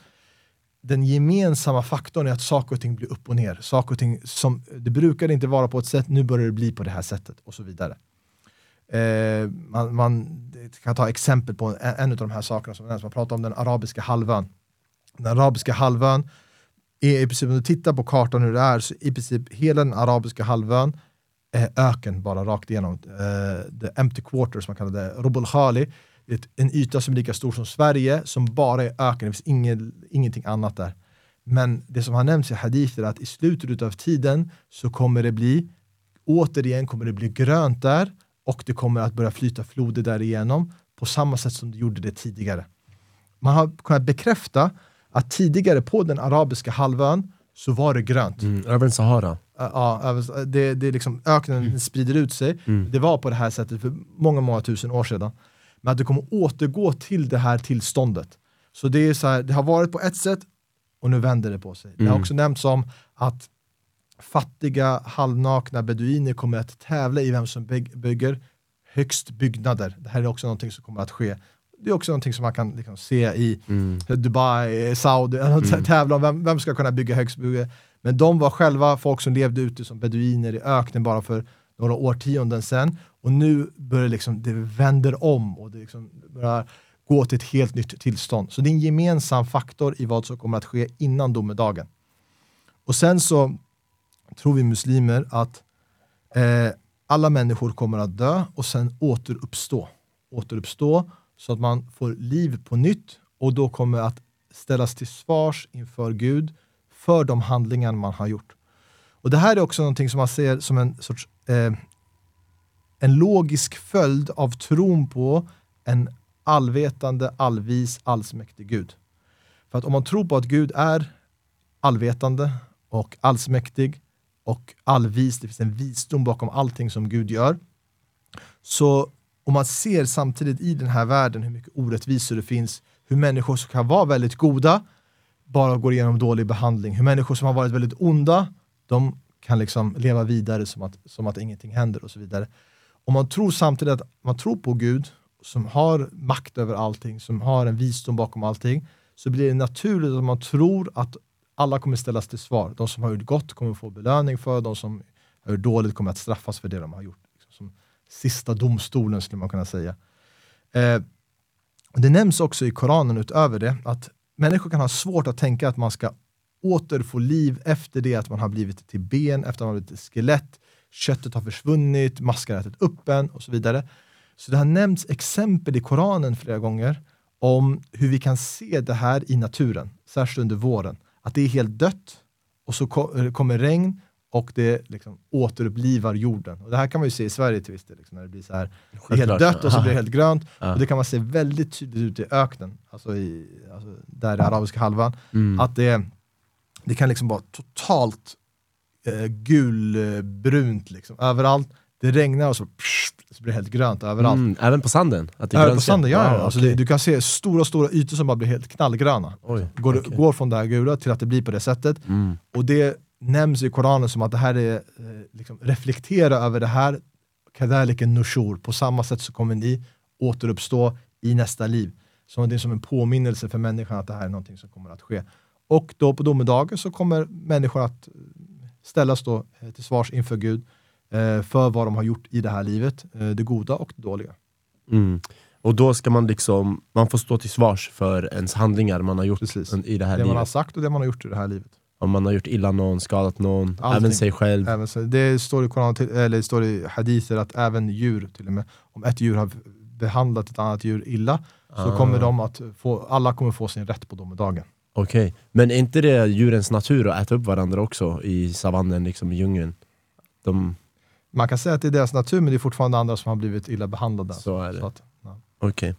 den gemensamma faktorn är att saker och ting blir upp och ner. Saker och ting som, det brukar inte vara på ett sätt, nu börjar det bli på det här sättet och så vidare. Eh, man, man, kan ta exempel på en, en av de här sakerna som nämns. Man pratar om den arabiska halvön. Den arabiska halvön, är i princip, om du tittar på kartan hur det är, så i princip hela den arabiska halvön är öken bara rakt igenom. Eh, the empty quarter som man kallar det, Rubul Khali, en yta som är lika stor som Sverige, som bara är öken, det finns ingen, ingenting annat där. Men det som har nämnts i hadither är att i slutet av tiden så kommer det bli, återigen kommer det bli grönt där, och det kommer att börja flyta floder därigenom på samma sätt som det gjorde det tidigare. Man har kunnat bekräfta att tidigare på den arabiska halvön så var det grönt.
Mm, över Sahara?
Ja, det, det liksom, öknen mm. sprider ut sig. Mm. Det var på det här sättet för många, många tusen år sedan. Men att det kommer återgå till det här tillståndet. Så det är så här, det har varit på ett sätt och nu vänder det på sig. Det har mm. också nämnts om att fattiga halvnakna beduiner kommer att tävla i vem som bygger högst byggnader. Det här är också någonting som kommer att ske. Det är också någonting som man kan liksom se i mm. Dubai, Saudi, mm. tävla om vem, vem ska kunna bygga högst byggnader. Men de var själva folk som levde ute som beduiner i öknen bara för några årtionden sedan. Och nu börjar liksom, det vänder om och det liksom börjar gå till ett helt nytt tillstånd. Så det är en gemensam faktor i vad som kommer att ske innan domedagen. Och sen så tror vi muslimer att eh, alla människor kommer att dö och sen återuppstå. Återuppstå så att man får liv på nytt och då kommer att ställas till svars inför Gud för de handlingar man har gjort. Och Det här är också någonting som man ser som en sorts eh, en logisk följd av tron på en allvetande, allvis, allsmäktig Gud. För att om man tror på att Gud är allvetande och allsmäktig och all vis, det finns en visdom bakom allting som Gud gör. Så om man ser samtidigt i den här världen hur mycket orättvisor det finns, hur människor som kan vara väldigt goda bara går igenom dålig behandling, hur människor som har varit väldigt onda, de kan liksom leva vidare som att, som att ingenting händer och så vidare. Om man tror samtidigt att man tror på Gud, som har makt över allting, som har en visdom bakom allting, så blir det naturligt att man tror att alla kommer ställas till svar. De som har gjort gott kommer få belöning för, de som har gjort dåligt kommer att straffas för det de har gjort. Liksom som sista domstolen skulle man kunna säga. Eh, det nämns också i Koranen utöver det att människor kan ha svårt att tänka att man ska återfå liv efter det att man har blivit till ben, efter att man har blivit till skelett, köttet har försvunnit, maskar har ätit upp en och så vidare. Så det har nämnts exempel i Koranen flera gånger om hur vi kan se det här i naturen, särskilt under våren. Att det är helt dött och så kommer regn och det liksom återupplivar jorden. Och det här kan man ju se i Sverige till viss del, liksom, när det blir så här, det är helt dött och så blir det helt grönt. Och det kan man se väldigt tydligt ute i öknen, alltså, i, alltså där i arabiska halvan. Mm. Att det, det kan liksom vara totalt eh, gulbrunt liksom, överallt. Det regnar och så, psh, så blir det helt grönt överallt. Mm,
även på sanden?
Att det även på sanden, ja. Ah, alltså okay. det, du kan se stora, stora ytor som bara blir helt knallgröna.
Oj,
går, okay. går från det här gula till att det blir på det sättet. Mm. Och det nämns i Koranen som att det här är, eh, liksom, reflektera över det här, kadalika nushur, på samma sätt så kommer ni återuppstå i nästa liv. Så det är som en påminnelse för människan att det här är någonting som kommer att ske. Och då på domedagen så kommer människor att ställas då eh, till svars inför Gud eh, för vad de har gjort i det här livet, det goda och det dåliga.
Mm. Och då ska man liksom, man får stå till svars för ens handlingar man har gjort Precis. i det här
det
livet.
Det man har sagt och det man har gjort i det här livet.
Om man har gjort illa någon, skadat någon, Allting. även sig själv.
Även det, står i Koran, eller det står i hadither att även djur, till och med, om ett djur har behandlat ett annat djur illa, ah. så kommer de att få, alla kommer få sin rätt på domedagen.
Okej, okay. men är inte det djurens natur att äta upp varandra också i savannen, liksom i djungeln? De...
Man kan säga att det är deras natur, men det är fortfarande andra som har blivit illa behandlade.
Så är det. ja. Okej.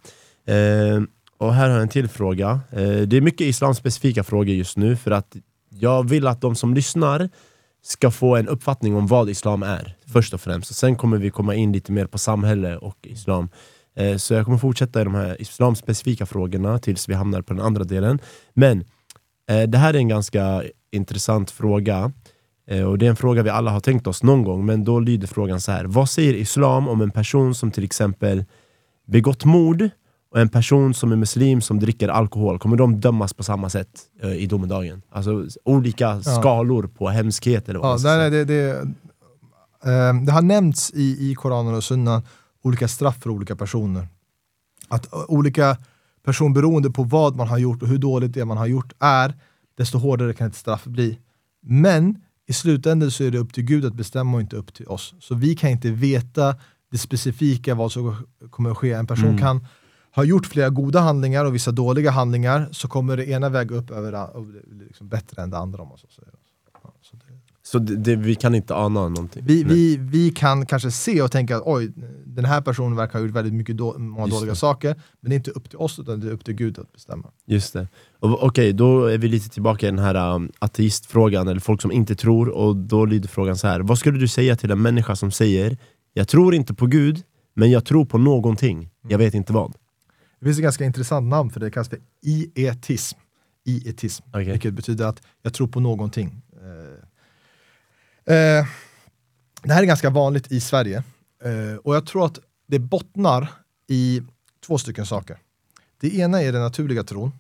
Okay. Eh, och här har jag en till fråga. Eh, det är mycket islamspecifika frågor just nu, för att jag vill att de som lyssnar ska få en uppfattning om vad islam är, först och främst. Och sen kommer vi komma in lite mer på samhälle och islam. Eh, så jag kommer fortsätta i de här islamspecifika frågorna tills vi hamnar på den andra delen. Men eh, det här är en ganska intressant fråga. Eh, och Det är en fråga vi alla har tänkt oss någon gång, men då lyder frågan så här. Vad säger islam om en person som till exempel begått mord och en person som är muslim som dricker alkohol, kommer de dömas på samma sätt uh, i domedagen? Alltså olika ja. skalor på hemskhet eller
vad ja, nej, det, det, uh, det har nämnts i, i Koranen och Sunnan olika straff för olika personer. Att olika personer, beroende på vad man har gjort och hur dåligt det man har gjort är, desto hårdare kan ett straff bli. Men i slutändan så är det upp till Gud att bestämma och inte upp till oss. Så vi kan inte veta det specifika vad som kommer att ske. En person mm. kan har gjort flera goda handlingar och vissa dåliga handlingar så kommer det ena väga upp över liksom bättre än det andra. Om man så säger.
Så det, det, vi kan inte ana någonting?
Vi, vi, vi kan kanske se och tänka att oj, den här personen verkar ha gjort väldigt mycket då, många dåliga det. saker, men det är inte upp till oss utan det är upp till Gud att bestämma.
Just det. Okej, okay, då är vi lite tillbaka i den här um, ateistfrågan, eller folk som inte tror, och då lyder frågan så här. Vad skulle du säga till en människa som säger, jag tror inte på Gud, men jag tror på någonting, jag vet inte vad?
Det finns ett ganska intressant namn för det, det kallas för ietism. Ietism, okay. vilket betyder att jag tror på någonting. Eh, eh, det här är ganska vanligt i Sverige eh, och jag tror att det bottnar i två stycken saker. Det ena är den naturliga tron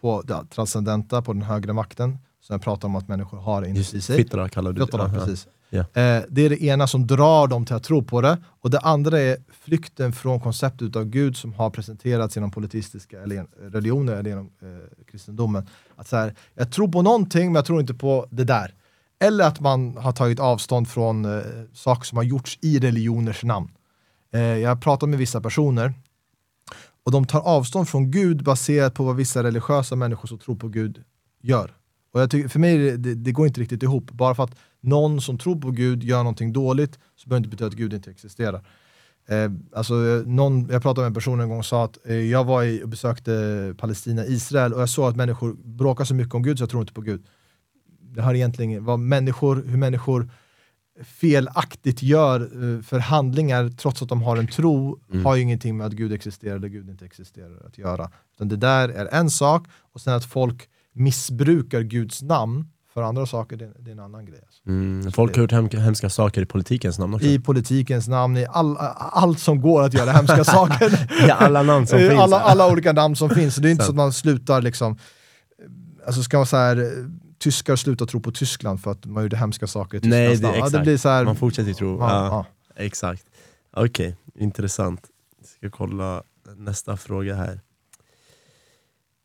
på det transcendenta, på den högre makten, som jag pratar om att människor har inuti sig.
Fittra kallar du
det. precis. Yeah. Eh, det är det ena som drar dem till att tro på det, och det andra är flykten från konceptet av Gud som har presenterats genom politistiska eller religioner eller genom eh, kristendomen. Att så här, jag tror på någonting, men jag tror inte på det där. Eller att man har tagit avstånd från eh, saker som har gjorts i religioners namn. Eh, jag har pratat med vissa personer och de tar avstånd från Gud baserat på vad vissa religiösa människor som tror på Gud gör. Och jag tycker, för mig det, det går inte riktigt ihop. Bara för att någon som tror på Gud gör någonting dåligt så behöver det inte betyda att Gud inte existerar. Eh, alltså, någon, jag pratade med en person en gång och sa att eh, jag var i, och besökte Palestina, Israel och jag såg att människor bråkar så mycket om Gud så jag tror inte på Gud. Det har egentligen vad människor, hur människor felaktigt gör eh, för handlingar trots att de har en tro
Mm.
har ju ingenting med att Gud existerar eller Gud inte existerar att göra. Utan det där är en sak och sen att folk missbrukar Guds namn för andra saker, det, det är en annan grej. Alltså.
Mm, folk har gjort hem, hemska saker i politikens namn också.
I politikens namn, i all, allt som går att göra hemska saker.
I alla namn som finns.
alla, alla olika namn som finns. Det är inte så att man slutar liksom, alltså ska man så här, eh, tyskar slutar tro på Tyskland för att man gjorde hemska saker i Tysklands
Nej, det-
namn. Ja, det
exakt.
blir så här,
Man fortsätter ju tro.
ja.
Exakt. Okej, intressant. Ska kolla nästa fråga här.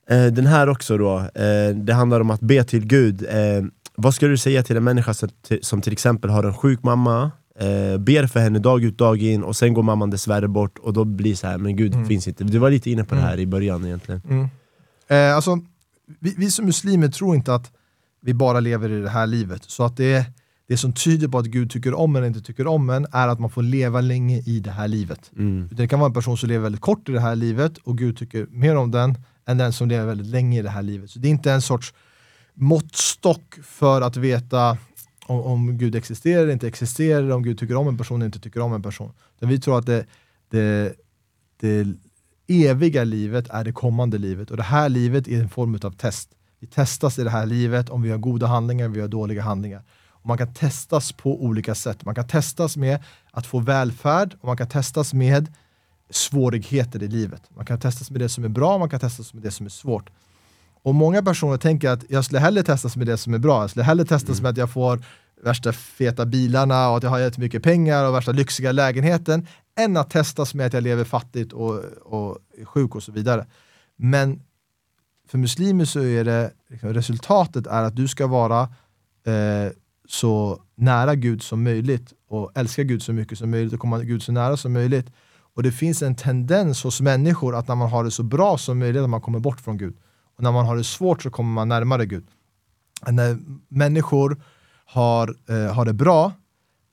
Eh, den här också då, eh, det handlar om att be till Gud. Eh, vad skulle du säga till en människa som, till- som till exempel har en sjuk mamma, ber för henne dag ut dag in och sen går mamman dessvärre bort och då blir det så här, men Gud
Mm.
finns inte. Du var lite inne på det
Mm.
här i början egentligen.
Mm. Alltså, vi, vi som muslimer tror inte att vi bara lever i det här livet. Så att det, det som tyder på att Gud tycker om en eller inte tycker om en är att man får leva länge i det här livet.
Mm.
Det kan vara en person som lever väldigt kort i det här livet och Gud tycker mer om den än den som lever väldigt länge i det här livet. Så det är inte en sorts måttstock för att veta om, om Gud existerar eller inte existerar, om Gud tycker om en person eller inte tycker om en person. Utan vi tror att det, det, det eviga livet är det kommande livet och det här livet är en form av test. Vi testas i det här livet om vi har goda handlingar, vi har dåliga handlingar. Och man kan testas på olika sätt. Man kan testas med att få välfärd och man kan testas med svårigheter i livet. Man kan testas med det som är bra, man kan testas med det som är svårt. Och många personer tänker att jag skulle hellre testas med det som är bra, jag skulle hellre testas med att jag får värsta feta bilarna och att jag har jättemycket pengar och värsta lyxiga lägenheten än att testas med att jag lever fattigt och, och är sjuk och så vidare. Men för muslimer så är det liksom, resultatet är att du ska vara eh, så nära Gud som möjligt och älska Gud så mycket som möjligt och komma Gud så nära som möjligt. Och det finns en tendens hos människor att när man har det så bra som möjligt att man kommer bort från Gud. Och när man har det svårt så kommer man närmare Gud. När människor har, eh, har det bra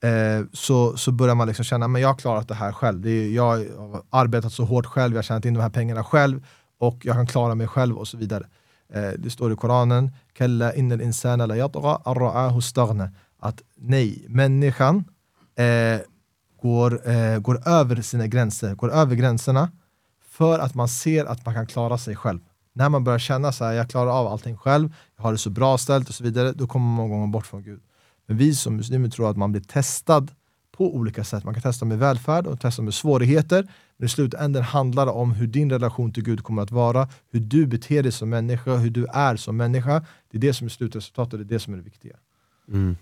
eh, så, så börjar man liksom känna att jag har klarat det här själv. Det är, jag har arbetat så hårt själv, jag har tjänat in de här pengarna själv och jag kan klara mig själv och så vidare. Eh, det står i Koranen, Kalla innal insana la yatgha staghna. Att nej, människan eh, går, eh, går över sina gränser, går över gränserna för att man ser att man kan klara sig själv. När man börjar känna så här, jag klarar av allting själv, jag har det så bra ställt och så vidare, då kommer man många gånger bort från Gud. Men vi som muslimer tror att man blir testad på olika sätt. Man kan testa med välfärd och testa med svårigheter. Men i slutändan handlar det om hur din relation till Gud kommer att vara, hur du beter dig som människa, hur du är som människa. Det är det som är slutresultatet, det är det som är det viktiga.
Mm.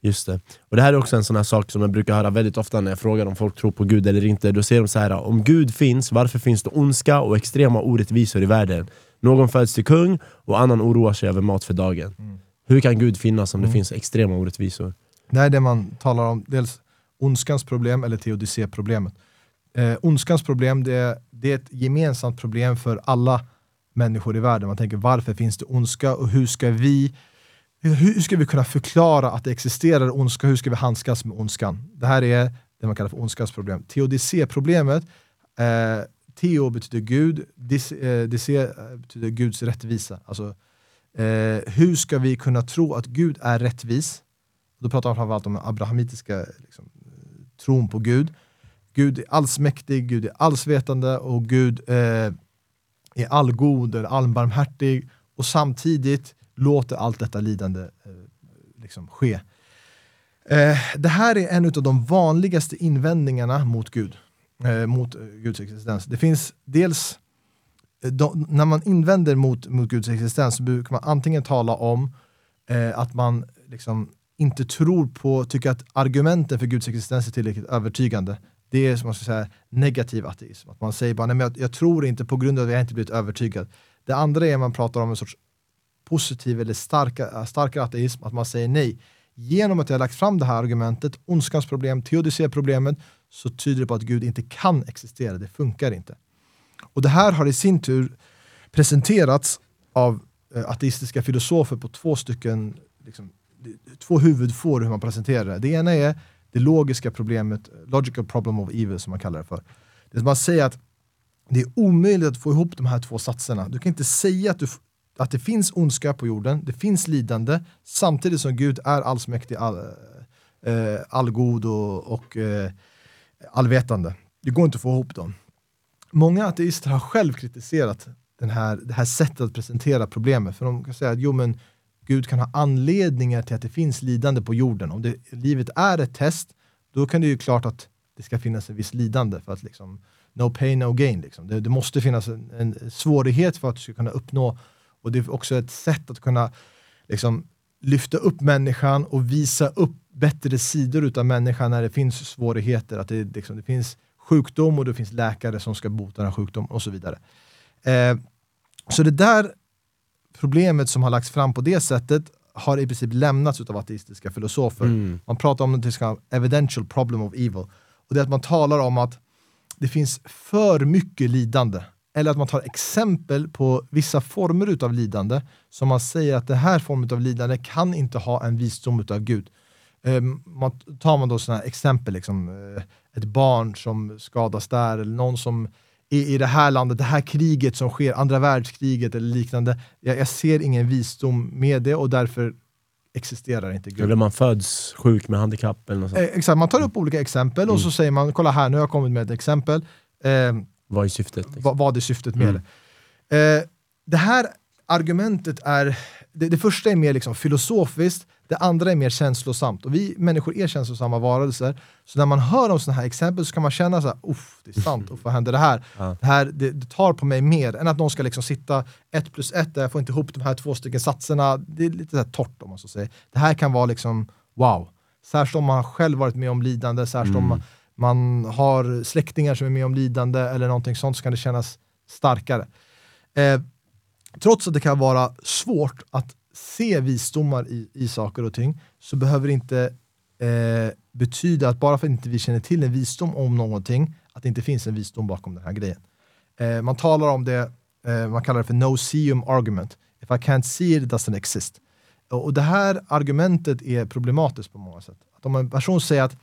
Just det. Och det här är också en sån här sak som jag brukar höra väldigt ofta när jag frågar om folk tror på Gud eller inte. Då säger de så här: om Gud finns, varför finns det ondska och extrema orättvisor i världen? Någon föds till kung och annan oroar sig över mat för dagen.
Mm.
Hur kan Gud finnas om det
Mm.
finns extrema orättvisor?
Det är det man talar om, dels ondskans problem eller teodicéproblemet. Eh, ondskans problem det är, det är ett gemensamt problem för alla människor i världen. Man tänker varför finns det ondska och hur ska vi hur ska vi kunna förklara att det existerar ondska? Hur ska vi handskas med ondskan? Det här är det man kallar för ondskans problem. Teodicéproblemet, eh, teo betyder Gud, dis, eh, eh, betyder Guds rättvisa. Alltså, eh, hur ska vi kunna tro att Gud är rättvis? Då pratar man framförallt om den abrahamitiska liksom, tron på Gud. Gud är allsmäktig, Gud är allsvetande och Gud eh, är allgod, eller allbarmhärtig och samtidigt låter allt detta lidande eh, liksom ske. Eh, det här är en av de vanligaste invändningarna mot Gud, eh, mot eh, Guds existens. Det finns dels, eh, de, när man invänder mot, mot Guds existens så brukar man antingen tala om eh, att man liksom inte tror på, tycker att argumenten för Guds existens är tillräckligt övertygande. Det är som man ska säga negativ ateism. Att man säger bara, nej men jag, jag tror inte på grund av att jag inte blivit övertygad. Det andra är att man pratar om en sorts positiv eller starka, äh, starkare ateism, att man säger nej. Genom att jag har lagt fram det här argumentet, ondskans problem, teodicéproblemet, så tyder det på att Gud inte kan existera, det funkar inte. Och det här har i sin tur presenterats av äh, ateistiska filosofer på två stycken liksom, två huvudfår hur man presenterar det. Det ena är det logiska problemet, logical problem of evil som man kallar det för. Det är som man säger att det är omöjligt att få ihop de här två satserna. Du kan inte säga att, du, att det finns ondska på jorden, det finns lidande, samtidigt som Gud är allsmäktig, all, eh, allgod och, och eh, allvetande. Det går inte att få ihop dem. Många ateister har själv kritiserat den här, det här sättet att presentera problemet. För de kan säga att jo, men Gud kan ha anledningar till att det finns lidande på jorden. Om det, livet är ett test, då kan det ju klart att det ska finnas ett visst lidande. för att liksom, No pain, no gain. Liksom. Det, det, måste finnas en, en, svårighet för att du ska kunna uppnå, och det är också ett sätt att kunna liksom, lyfta upp människan och visa upp bättre sidor av människan när det finns svårigheter. Att det, liksom, det finns sjukdom och det finns läkare som ska bota den sjukdomen och så vidare. Eh, så det där problemet som har lagts fram på det sättet har i princip lämnats av ateistiska filosofer. Mm. Man pratar om det som evidential problem of evil. Och det är att man talar om att det finns för mycket lidande. Eller att man tar exempel på vissa former av lidande som man säger att det här formen av lidande kan inte ha en visdom av Gud. Um, man, tar man då sådana exempel, liksom, uh, ett barn som skadas där, eller någon som i, i det här landet, det här kriget som sker, andra världskriget eller liknande. Jag, jag ser ingen visdom med det och därför existerar inte Gud.
Eller man föds sjuk med handikapp eller något sånt.
Eh, exakt, man tar upp olika exempel mm. och så säger man, kolla här, nu har jag kommit med ett exempel.
Eh, vad är syftet?
Liksom? Vad, vad är syftet med mm. det? Eh, det här argumentet är, det, det första är mer liksom filosofiskt, det andra är mer känslosamt. Och vi människor är känslosamma varelser. Så när man hör om sådana här exempel så kan man känna så här, det är sant, uff, vad händer det här? Ja. Det, här det, det, tar på mig mer än att någon ska liksom sitta ett plus ett, där jag får inte ihop de här två stycken satserna. Det är lite så torrt om man så säger. Det här kan vara liksom, wow. Särskilt om man själv varit med om lidande, särskilt mm. om man, man har släktingar som är med om lidande eller någonting sånt så kan det kännas starkare. Eh, trots att det kan vara svårt att se visdomar i, i saker och ting så behöver det inte eh, betyda att bara för att inte vi känner till en visdom om någonting, att det inte finns en visdom bakom den här grejen. Eh, man talar om det, eh, man kallar det för no seum argument. If I can't see it, it doesn't exist. Och, och det här argumentet är problematiskt på många sätt. Att om en person säger att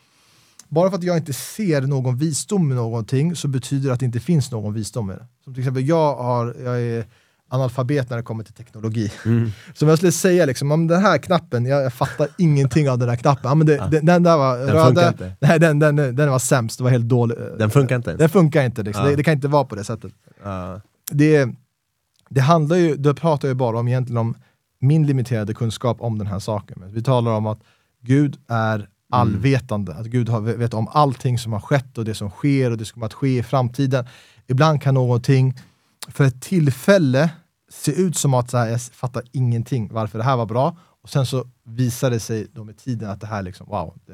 bara för att jag inte ser någon visdom med någonting så betyder det att det inte finns någon visdom med det. Som till exempel, jag, har, jag är analfabet när det kommer till teknologi. Mm. Så om jag skulle säga liksom, om den här knappen, jag, jag fattar ingenting av den här knappen. Ja, men det, ja. den, den, där var
den
röda, nej, den, den, den var sämst, det var helt dålig.
Den funkar inte?
Den funkar inte, liksom. ja. det, det, kan inte vara på det sättet. Det, det handlar ju, det pratar ju bara om egentligen om min limiterade kunskap om den här saken. Men vi talar om att Gud är allvetande, mm. att Gud har, vet om allting som har skett och det som sker och det som kommer att ske i framtiden. Ibland kan någonting för ett tillfälle se ut som att så här, jag fattar ingenting varför det här var bra. Och sen så visar det sig då med tiden att det här liksom, wow, det,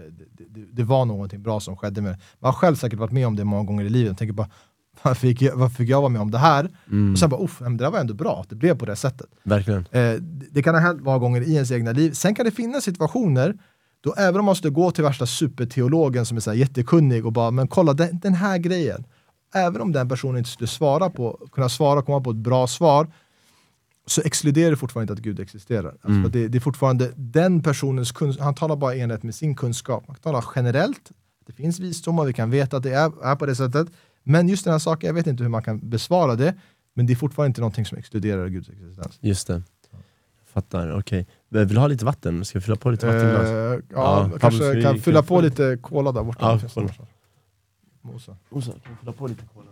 det, det, var någonting bra som skedde med det. Man har själv säkert varit med om det många gånger i livet. Jag tänker bara, varför fick jag, varför fick jag vara med om det här? Mm. Och sen bara, men det där var ändå bra att det blev på det sättet.
Verkligen.
Eh, det kan ha hänt många gånger i ens egna liv. Sen kan det finnas situationer då även om man skulle gå till värsta superteologen som är så jättekunnig och bara, men kolla den, den här grejen. Även om den personen inte skulle svara på, kunna svara och komma på ett bra svar, så exkluderar det fortfarande inte att Gud existerar. Alltså mm. det, det, är fortfarande den personens kunskap, han talar bara enligt med sin kunskap. Man talar generellt, det finns visdom och vi kan veta att det är, är på det sättet. Men just den här saken, jag vet inte hur man kan besvara det, men det är fortfarande inte någonting som exkluderar Guds existens.
Just det. Fattar, okej. Okay. Vill du ha lite vatten? Ska vi fylla på lite vattenglas? Uh,
ja, ja, kanske kan fylla på lite cola där borta. Ja,
Mosa. Mosa, kan fylla på lite cola?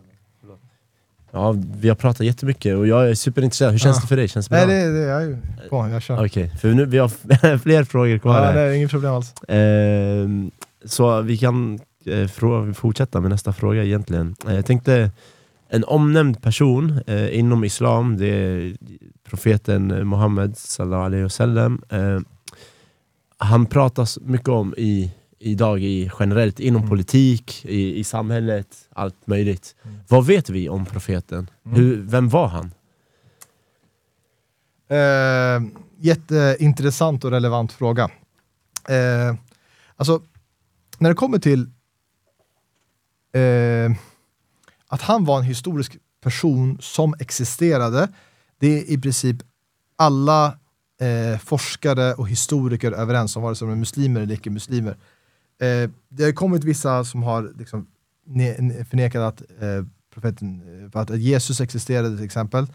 Ja, vi har pratat jättemycket och jag är superintresserad. Hur känns ja. det för dig? Känns det
bra? Nej, det, det jag är ju på. Jag kör.
Okej, okay, för nu, vi har fler frågor kvar.
Ja, det är inget problem alls.
Eh, så vi kan eh, fortsätta med nästa fråga egentligen. Eh, jag tänkte, en omnämnd person eh, inom islam, det är profeten Muhammed sallallahu alaihi wasallam. Eh, han pratas mycket om i idag i, generellt inom mm. politik, i, i samhället, allt möjligt. Mm. Vad vet vi om profeten? Mm. Hur, vem var han?
Eh, jätteintressant och relevant fråga. Eh, alltså, när det kommer till eh, att han var en historisk person som existerade, det är i princip alla eh, forskare och historiker överens om, vare sig de är muslimer eller icke-muslimer eh, det har kommit vissa som har liksom, ne- förnekat att, eh, profeten, eh, att Jesus existerade till exempel.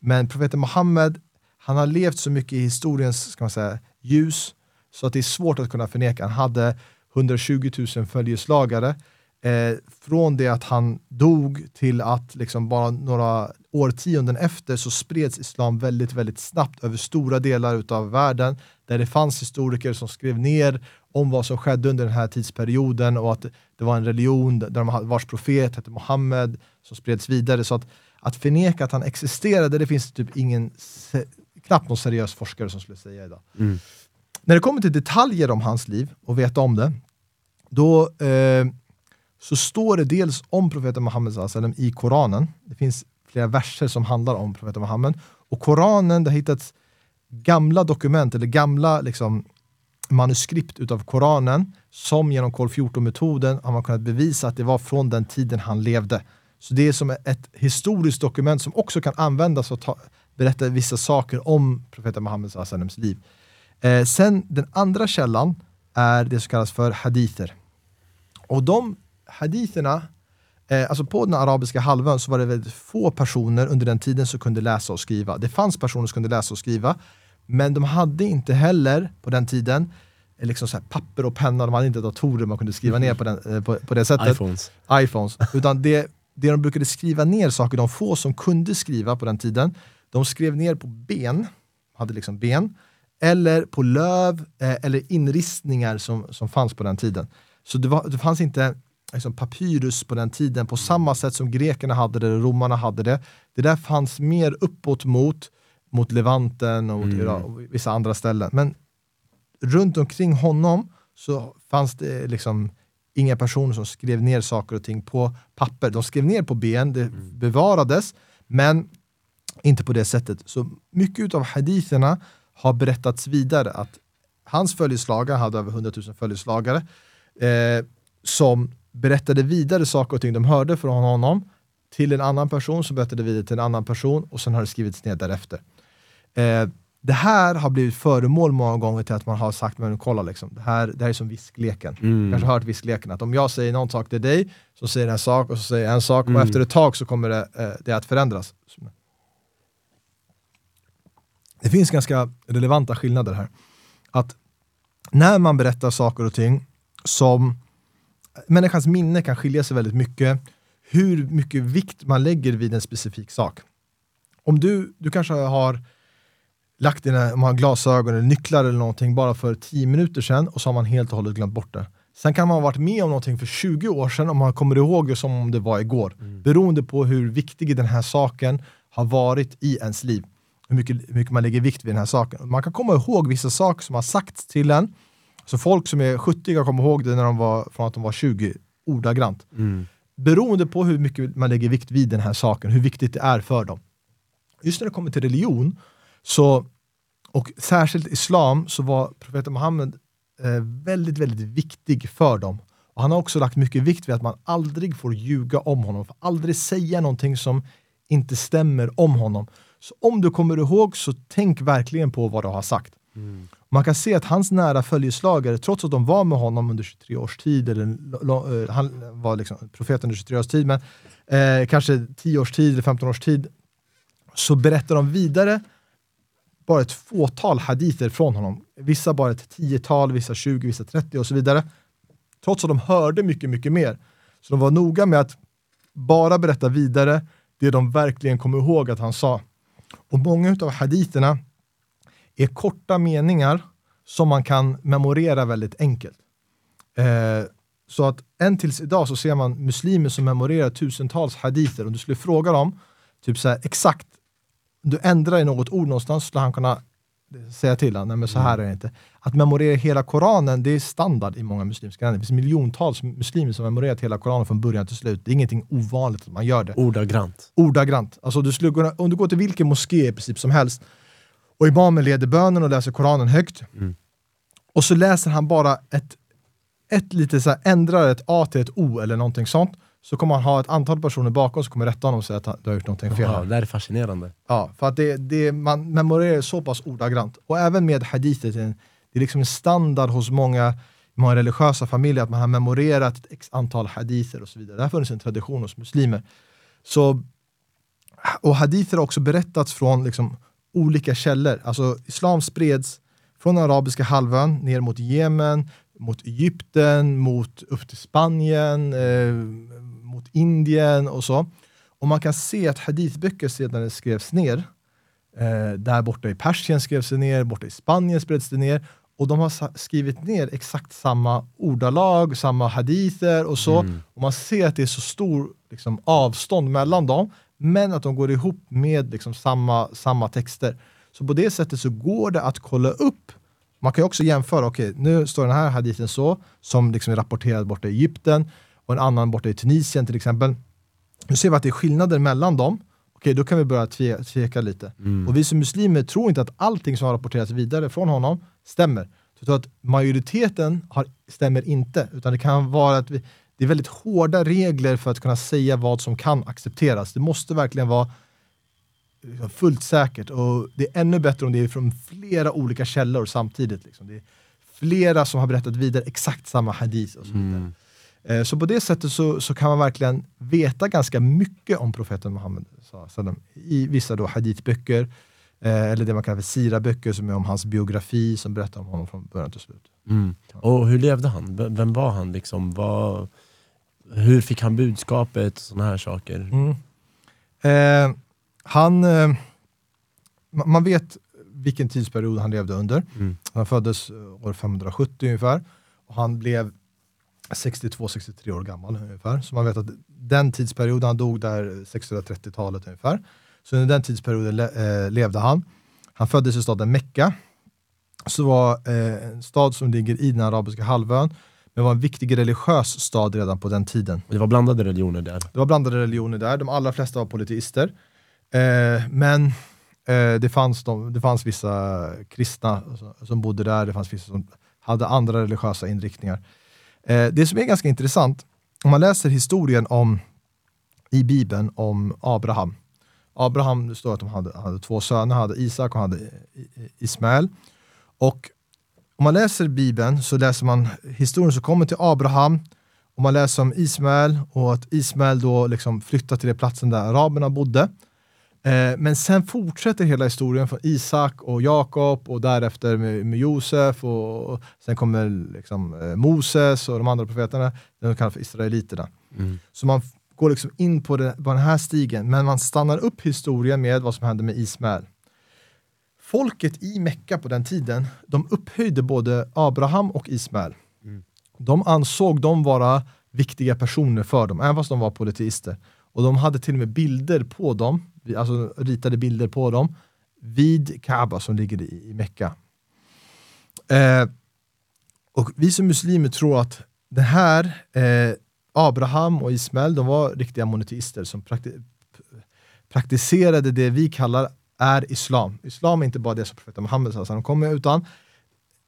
Men profeten Muhammed, han har levt så mycket i historiens ska man säga, ljus så att det är svårt att kunna förneka. Han hade 120 000 följeslagare. Eh, från det att han dog till att liksom bara några årtionden efter så spreds islam väldigt, väldigt snabbt över stora delar av världen där det fanns historiker som skrev ner om vad som skedde under den här tidsperioden och att det var en religion där vars profet hette Muhammed som spreds vidare. Så att, att förneka att han existerade, det finns typ ingen, knappt någon seriös forskare som skulle säga idag.
Mm.
När det kommer till detaljer om hans liv och veta om det, då eh, så står det dels om profeten Muhammed i Koranen. Det finns flera verser som handlar om profeten Muhammed. Och Koranen, det har hittats gamla dokument eller gamla liksom, manuskript utav Koranen som genom kol 14-metoden har man kunnat bevisa att det var från den tiden han levde. Så det är som ett historiskt dokument som också kan användas för att ta, berätta vissa saker om profeten Muhammed sallams liv. Eh, sen den andra källan är det som kallas för hadither. Och de haditherna, eh, alltså på den arabiska halvön så var det väldigt få personer under den tiden som kunde läsa och skriva. Det fanns personer som kunde läsa och skriva, men de hade inte heller på den tiden eh, liksom så papper och penna, de hade inte datorer man kunde skriva ner på, den, eh, på, på det sättet.
iPhones.
iPhones. Utan det, det de brukade skriva ner saker, de få som kunde skriva på den tiden, de skrev ner på ben, hade liksom ben, eller på löv eh, eller inristningar som, som fanns på den tiden. Så det, var, det fanns inte liksom, papyrus på den tiden på samma sätt som grekerna hade det, romarna hade det. Det där fanns mer uppåt mot, mot Levanten och, mm. Irak och vissa andra ställen. Men runt omkring honom så fanns det liksom inga personer som skrev ner saker och ting på papper. De skrev ner på ben, det mm. bevarades, men inte på det sättet. Så mycket av haditherna har berättats vidare att hans följeslagare hade över 100 000 följeslagare eh, som berättade vidare saker och ting de hörde från honom till en annan person som berättade vidare till en annan person och sen har det skrivits ner därefter. Eh, det här har blivit föremål många gånger till att man har sagt, men kolla liksom, det här, det här är som viskleken. Mm. Kanske hört viskleken, att om jag säger någon sak till dig, så säger en sak och så säger en sak, mm. och efter ett tag så kommer det, eh, det att förändras. Det finns ganska relevanta skillnader här. Att när man berättar saker och ting som människans minne kan skilja sig väldigt mycket, hur mycket vikt man lägger vid en specifik sak. Om du, du kanske har lagt dina om man har glasögon eller nycklar eller någonting bara för 10 minuter sedan och så har man helt och hållet glömt bort det. Sen kan man ha varit med om någonting för 20 år sedan och man kommer ihåg det som om det var igår. Mm. Beroende på hur viktig den här saken har varit i ens liv hur mycket, hur mycket man lägger vikt vid den här saken. Man kan komma ihåg vissa saker som har sagts till en. Så folk som är 70 kommer ihåg det när de var, från att de var 20, ordagrant. Mm. Beroende på hur mycket man lägger vikt vid den här saken, hur viktigt det är för dem. Just när det kommer till religion, så, och särskilt islam, så var profeten Muhammed eh, väldigt, väldigt viktig för dem. Och han har också lagt mycket vikt vid att man aldrig får ljuga om honom, får aldrig säga någonting som inte stämmer om honom. Så om du kommer ihåg så tänk verkligen på vad du har sagt. Mm. Man kan se att hans nära följeslagare, trots att de var med honom under 23 års tid, eller uh, han var liksom profet under 23 års tid, men uh, kanske 10 års tid eller 15 års tid, så berättar de vidare bara ett fåtal hadither från honom. Vissa bara ett tiotal, vissa 20, vissa 30 och så vidare. Trots att de hörde mycket, mycket mer. Så de var noga med att bara berätta vidare det de verkligen kom ihåg att han sa. Och många av haditerna är korta meningar som man kan memorera väldigt enkelt. Eh, så att än tills idag så ser man muslimer som memorerar tusentals haditer. Om du skulle fråga dem typ så här, exakt, du ändrar i något ord någonstans skulle han kunna säga till honom, nej men så här mm. är det inte. Att memorera hela Koranen, det är standard i många muslimska länder. Det finns miljontals muslimer som memorerat hela Koranen från början till slut. Det är ingenting ovanligt att man gör det.
Ordagrant.
Ordagrant. Alltså du skulle kunna, om du går till vilken moské i princip som helst, och imamen leder bönen och läser Koranen högt, mm. och så läser han bara ett, ett lite så här, ändrar ett A till ett O eller någonting sånt, så kommer han ha ett antal personer bakom som kommer rätta honom och säga att du har gjort någonting fel.
Jaha, det är fascinerande.
Ja, för att det, det, man memorerar så pass ordagrant. Och även med hadithet, det är liksom en standard hos många många religiösa familjer, att man har memorerat ett x antal hadither och så vidare. Det har funnits en tradition hos muslimer. Så, och hadither har också berättats från liksom, olika källor. Alltså islam spreds från den arabiska halvön ner mot Jemen, mot Egypten, mot upp till Spanien, eh, mot Indien och så. Och man kan se att hadithböcker sedan skrevs ner, eh, där borta i Persien skrevs det ner, borta i Spanien spreds det ner, och de har skrivit ner exakt samma ordalag, samma hadither och så. Mm. Och man ser att det är så stor liksom, avstånd mellan dem, men att de går ihop med liksom, samma, samma texter. Så på det sättet så går det att kolla upp. Man kan också jämföra, okej, okay, nu står den här hadithen så, som liksom är rapporterad borta i Egypten, och en annan borta i Tunisien till exempel. Nu ser vi att det är skillnader mellan dem. Okej, då kan vi börja tve, tveka lite. Mm. Och vi som muslimer tror inte att allting som har rapporterats vidare från honom stämmer. Så att majoriteten har, stämmer inte, utan det kan vara att vi, det är väldigt hårda regler för att kunna säga vad som kan accepteras. Det måste verkligen vara liksom fullt säkert och det är ännu bättre om det är från flera olika källor samtidigt. Liksom. Det är flera som har berättat vidare exakt samma hadith och så vidare. Mm. Eh, så på det sättet så, så kan man verkligen veta ganska mycket om profeten Muhammed i vissa då hadithböcker, eh, eller det man kallar för siraböcker som är om hans biografi, som berättar om honom från början till slut.
Mm. Och hur levde han? Vem var han? Liksom? Var, hur fick han budskapet? och Sådana här saker.
Mm. Eh, han, eh, man vet vilken tidsperiod han levde under. Mm. Han föddes år 570 ungefär. Och han blev 62-63 år gammal ungefär. Så man vet att den tidsperioden, han dog där 630-talet ungefär. Så under den tidsperioden le eh, levde han. Han föddes i staden Mecka. Så var eh, en stad som ligger i den arabiska halvön, men var en viktig religiös stad redan på den tiden.
Det var blandade religioner där?
Det var blandade religioner där. De allra flesta var polyteister. Eh, men eh, det, fanns de, det fanns vissa kristna som bodde där, det fanns vissa som hade andra religiösa inriktningar. Eh, det som är ganska intressant, om man läser historien om, i Bibeln om Abraham. Abraham, det står att de hade, hade två söner, hade Isak och hade Ismael. Och om man läser Bibeln så läser man historien som kommer till Abraham, och man läser om Ismael och att Ismael då liksom flyttar till den platsen där araberna bodde. Eh, men sen fortsätter hela historien från Isak och Jakob och därefter med, med Josef och, och sen kommer liksom, eh, Moses och de andra profeterna, de kallas för Israeliterna. Mm. Så man går liksom in på, det, på den här stigen, men man stannar upp historien med vad som hände med Ismael. Folket i Mekka på den tiden, de upphöjde både Abraham och Ismael. Mm. De ansåg dem vara viktiga personer för dem, även fast de var polyteister. Och de hade till och med bilder på dem alltså ritade bilder på dem vid Kaaba som ligger i, i Mecka. Eh, och vi som muslimer tror att det här, eh, Abraham och Ismael, de var riktiga monoteister som prakti praktiserade det vi kallar är islam. Islam är inte bara det som profeten Muhammed sa, han kommer utan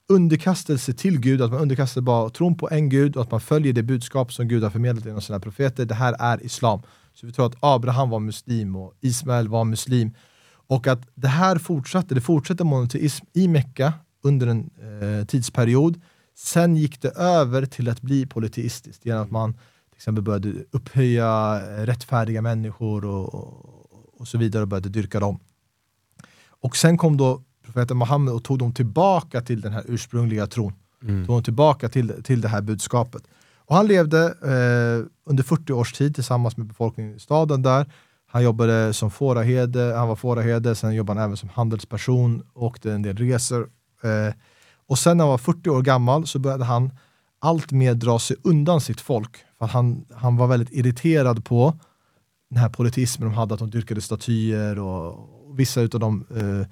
underkastelse till Gud, att man underkastar bara tron på en Gud och att man följer det budskap som Gud har förmedlat genom sina profeter. Det här är islam. Så vi tror att Abraham var muslim och Ismael var muslim. Och att det här fortsatte, det fortsatte monoteism i Mecka under en eh, tidsperiod. Sen gick det över till att bli polyteistiskt genom att man till exempel började upphöja rättfärdiga människor och, och, och så vidare och började dyrka dem. Och sen kom då profeten Muhammed och tog dem tillbaka till den här ursprungliga tron. Mm. Tog dem tillbaka till, till det här budskapet. Och han levde eh, under 40 års tid tillsammans med befolkningen i staden där. Han jobbade som fåraherde, han var fåraherde, sen jobbade han även som handelsperson, åkte en del resor. Eh, och sen när han var 40 år gammal så började han allt mer dra sig undan sitt folk. För han, han var väldigt irriterad på den här politismen de hade, att de dyrkade statyer och, och vissa av de eh,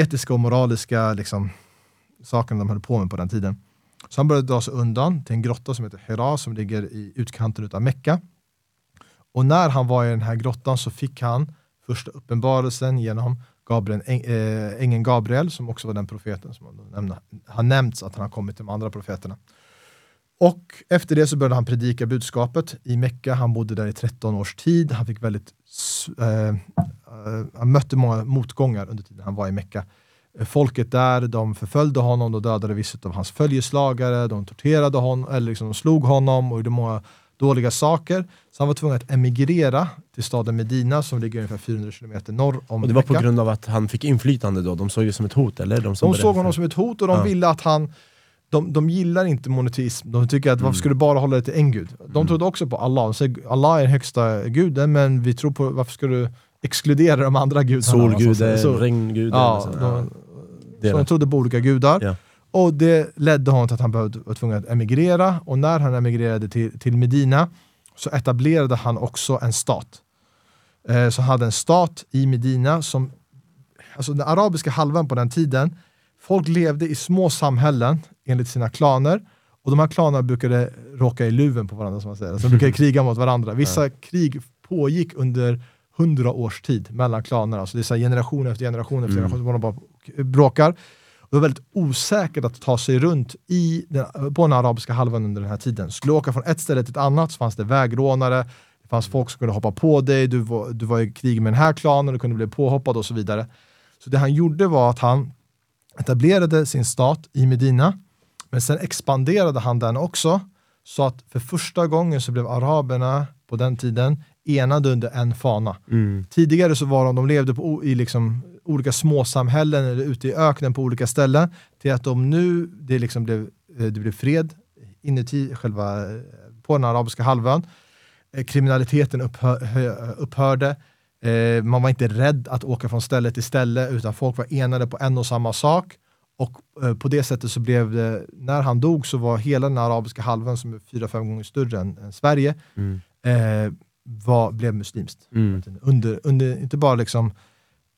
etiska och moraliska liksom, sakerna de höll på med på den tiden. Så han började dra sig undan till en grotta som heter Hera som ligger i utkanten av Mecka. Och när han var i den här grottan så fick han första uppenbarelsen genom Gabriel, äh, ängeln Gabriel som också var den profeten som har nämnts att han har kommit till de andra profeterna. Och efter det så började han predika budskapet i Mecka. Han bodde där i 13 års tid. Han fick väldigt, äh, äh, han mötte många motgångar under tiden han var i Mecka folket där, de förföljde honom, de dödade vissa av hans följeslagare, de torterade honom, eller liksom de slog honom och gjorde många dåliga saker. Så han var tvungen att emigrera till staden Medina som ligger ungefär 400 km norr om
Och det var på grund av att han fick inflytande då? De såg det som ett hot eller? De,
De såg honom som ett hot och de
Ja.
ville att han de, de gillar inte monoteism, de tycker att
Mm.
varför ska du bara hålla det till en gud? De trodde också på Allah, de säger Allah är den högsta guden men vi tror på, varför ska du exkludera de andra gudarna?
Solguden,
Så-
regnguden
Ja,
och så.
de, så de trodde på olika gudar.
Ja.
Och det ledde honom till att han behövde, var tvungen att emigrera och när han emigrerade till, till Medina så etablerade han också en stat. Eh, så hade en stat i Medina som, alltså den arabiska halvön på den tiden, folk levde i små samhällen enligt sina klaner och de här klanerna brukade råka i luven på varandra som man säger. Alltså, de brukade kriga mot varandra. Vissa krig pågick under hundra års tid mellan klanerna. Alltså det är så generation efter generation efter
Mm.
generation som bara bråkar. Det var väldigt osäkert att ta sig runt i den, på den arabiska halvön under den här tiden. Skulle du åka från ett ställe till ett annat så fanns det vägrånare, det fanns folk som kunde hoppa på dig, du var, du var i krig med den här klanen, du kunde bli påhoppad och så vidare. Så det han gjorde var att han etablerade sin stat i Medina, men sen expanderade han den också, så att för första gången så blev araberna på den tiden enade under en fana.
Mm.
Tidigare så var de, de levde på, i liksom olika småsamhällen eller ute i öknen på olika ställen till att de nu, det, liksom blev, eh, det blev fred inuti själva, eh, på den arabiska halvön. Eh, Kriminaliteten upphör, hö- upphörde. Man var inte rädd att åka från ställe till ställe utan folk var enade på en och samma sak. Och på det sättet så blev det, när han dog så var hela den arabiska halvön som är fyra, fem gånger större än, än Sverige,
Mm.
eh, var, blev muslimskt
Mm.
under, under inte bara liksom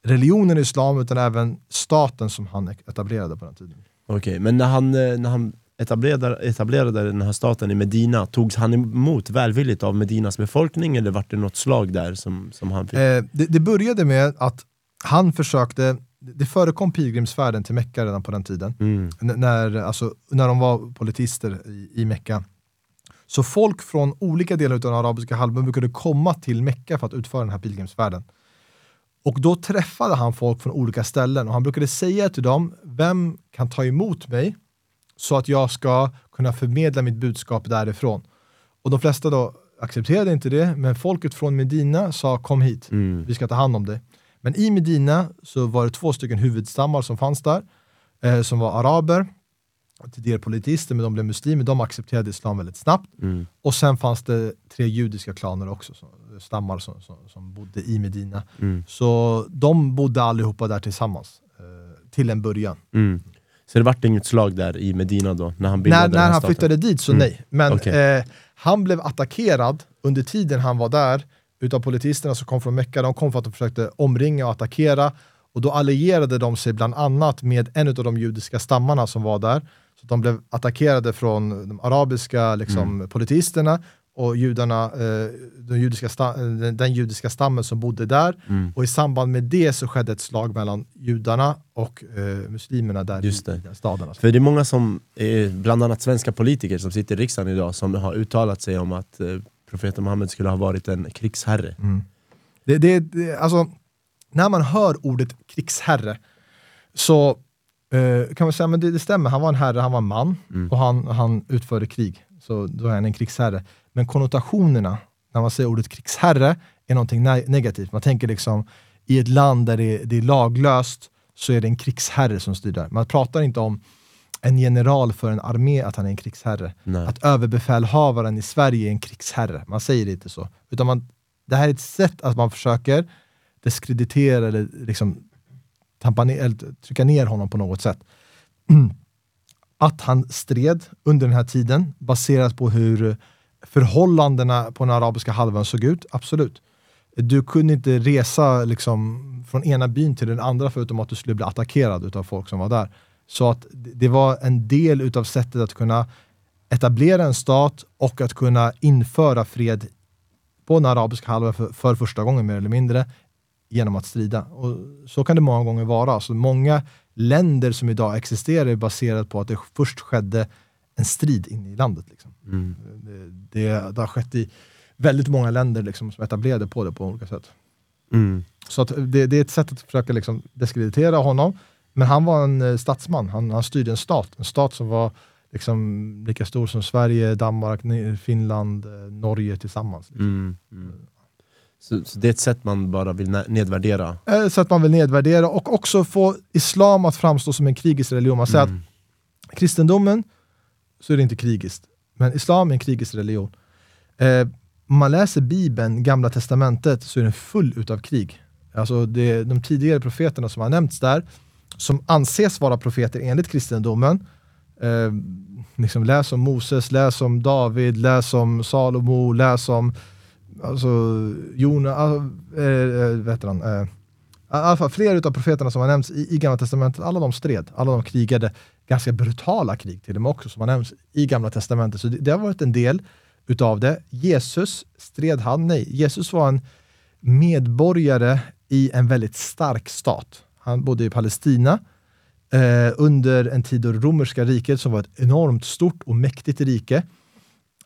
religionen islam utan även staten som han etablerade på den tiden.
Okej, men när han, eh, när han etablerade, etablerade den här staten i Medina, togs han emot välvilligt av Medinas befolkning eller var det något slag där som, som han fick?
Eh, det, det började med att han försökte, det förekom pilgrimsfärden till Mecka redan på den tiden,
Mm.
när, alltså, när de var politister i, i Mecka. Så folk från olika delar av den arabiska halvön brukade komma till Mecka för att utföra den här pilgrimsfärden. Och då träffade han folk från olika ställen och han brukade säga till dem, vem kan ta emot mig så att jag ska kunna förmedla mitt budskap därifrån? Och de flesta då accepterade inte det, men folket från Medina sa kom hit,
Mm.
vi ska ta hand om dig. Men i Medina så var det två stycken huvudstammar som fanns där, eh, som var araber, tidigare politister, men de blev muslimer, de accepterade islam väldigt snabbt.
Mm.
Och sen fanns det tre judiska klaner också, som, stammar som, som, som bodde i Medina.
Mm.
Så de bodde allihopa där tillsammans, eh, till en början.
Mm. Så det vart inget slag där i Medina då, när han bildade
När, när han
staten?
flyttade dit så
Mm.
nej. Men
Okej.
eh, han blev attackerad under tiden han var där utav politisterna som kom från Mecka. De kom för att de försökte omringa och attackera. Och då allierade de sig bland annat med en av de judiska stammarna som var där. Så de blev attackerade från de arabiska liksom,
Mm.
politisterna och judarna, eh, den, judiska sta- eh, den, den judiska stammen som bodde där.
Mm.
Och i samband med det så skedde ett slag mellan judarna och eh, muslimerna där
Just det.
i den staden. Alltså.
För det är många som, eh, bland annat svenska politiker som sitter i riksdagen idag, som har uttalat sig om att eh, profeten Muhammed skulle ha varit en krigsherre.
Mm. Det, det, det, alltså, när man hör ordet krigsherre så eh, kan man säga att det, det stämmer, han var en herre, han var en man
Mm.
och han, han utförde krig. Så då är han en krigsherre. Men konnotationerna när man säger ordet krigsherre är någonting ne- negativt. Man tänker liksom i ett land där det, det är laglöst så är det en krigsherre som styr där. Man pratar inte om en general för en armé att han är en krigsherre
Nej.
att överbefälhavaren i Sverige är en krigsherre. Man säger inte så. Utan man, det här är ett sätt att man försöker diskreditera eller liksom tampa ner, eller trycka ner honom på något sätt. Att han stred under den här tiden baserat på hur förhållandena på den arabiska halvön såg ut, absolut. Du kunde inte resa liksom, från ena byn till den andra förutom att du skulle bli attackerad av folk som var där. Så att det var en del utav sättet att kunna etablera en stat och att kunna införa fred på den arabiska halvön för, för första gången mer eller mindre genom att strida. Och så kan det många gånger vara. Alltså många länder som idag existerar är baserat på att det först skedde en strid inne i landet. Liksom.
Mm.
Det, det, det har skett i väldigt många länder liksom, som etablerade på det på olika sätt.
Mm.
Så att det, det är ett sätt att försöka liksom diskreditera honom. Men han var en eh, statsman, han, han styrde en stat. En stat som var liksom lika stor som Sverige, Danmark, Finland, eh, Norge tillsammans. Liksom.
Mm. Så, så det är ett sätt man bara vill nedvärdera?
Eh, Så att man vill nedvärdera och också få islam att framstå som en krigisk religion. Man säger
Mm.
att kristendomen så är det inte krigiskt, men islam är en krigisk religion. Eh, om man läser bibeln, gamla testamentet, så är den full utav krig. Alltså det, de tidigare profeterna som har nämnts där, som anses vara profeter enligt kristendomen, eh, liksom läs om Moses, läs om David, läs om Salomo, läs om alltså, Jona, ah, eh, eh, äh, vet han? äh, i alla fall flera av profeterna som har nämnts i, i Gamla Testamentet, alla de stred, alla de krigade, ganska brutala krig till och med också, som har nämnts i Gamla Testamentet. Så det, det har varit en del utav det. Jesus, stred han? Nej, Jesus var en medborgare i en väldigt stark stat. Han bodde i Palestina eh, under en tid då det romerska riket, som var ett enormt stort och mäktigt rike,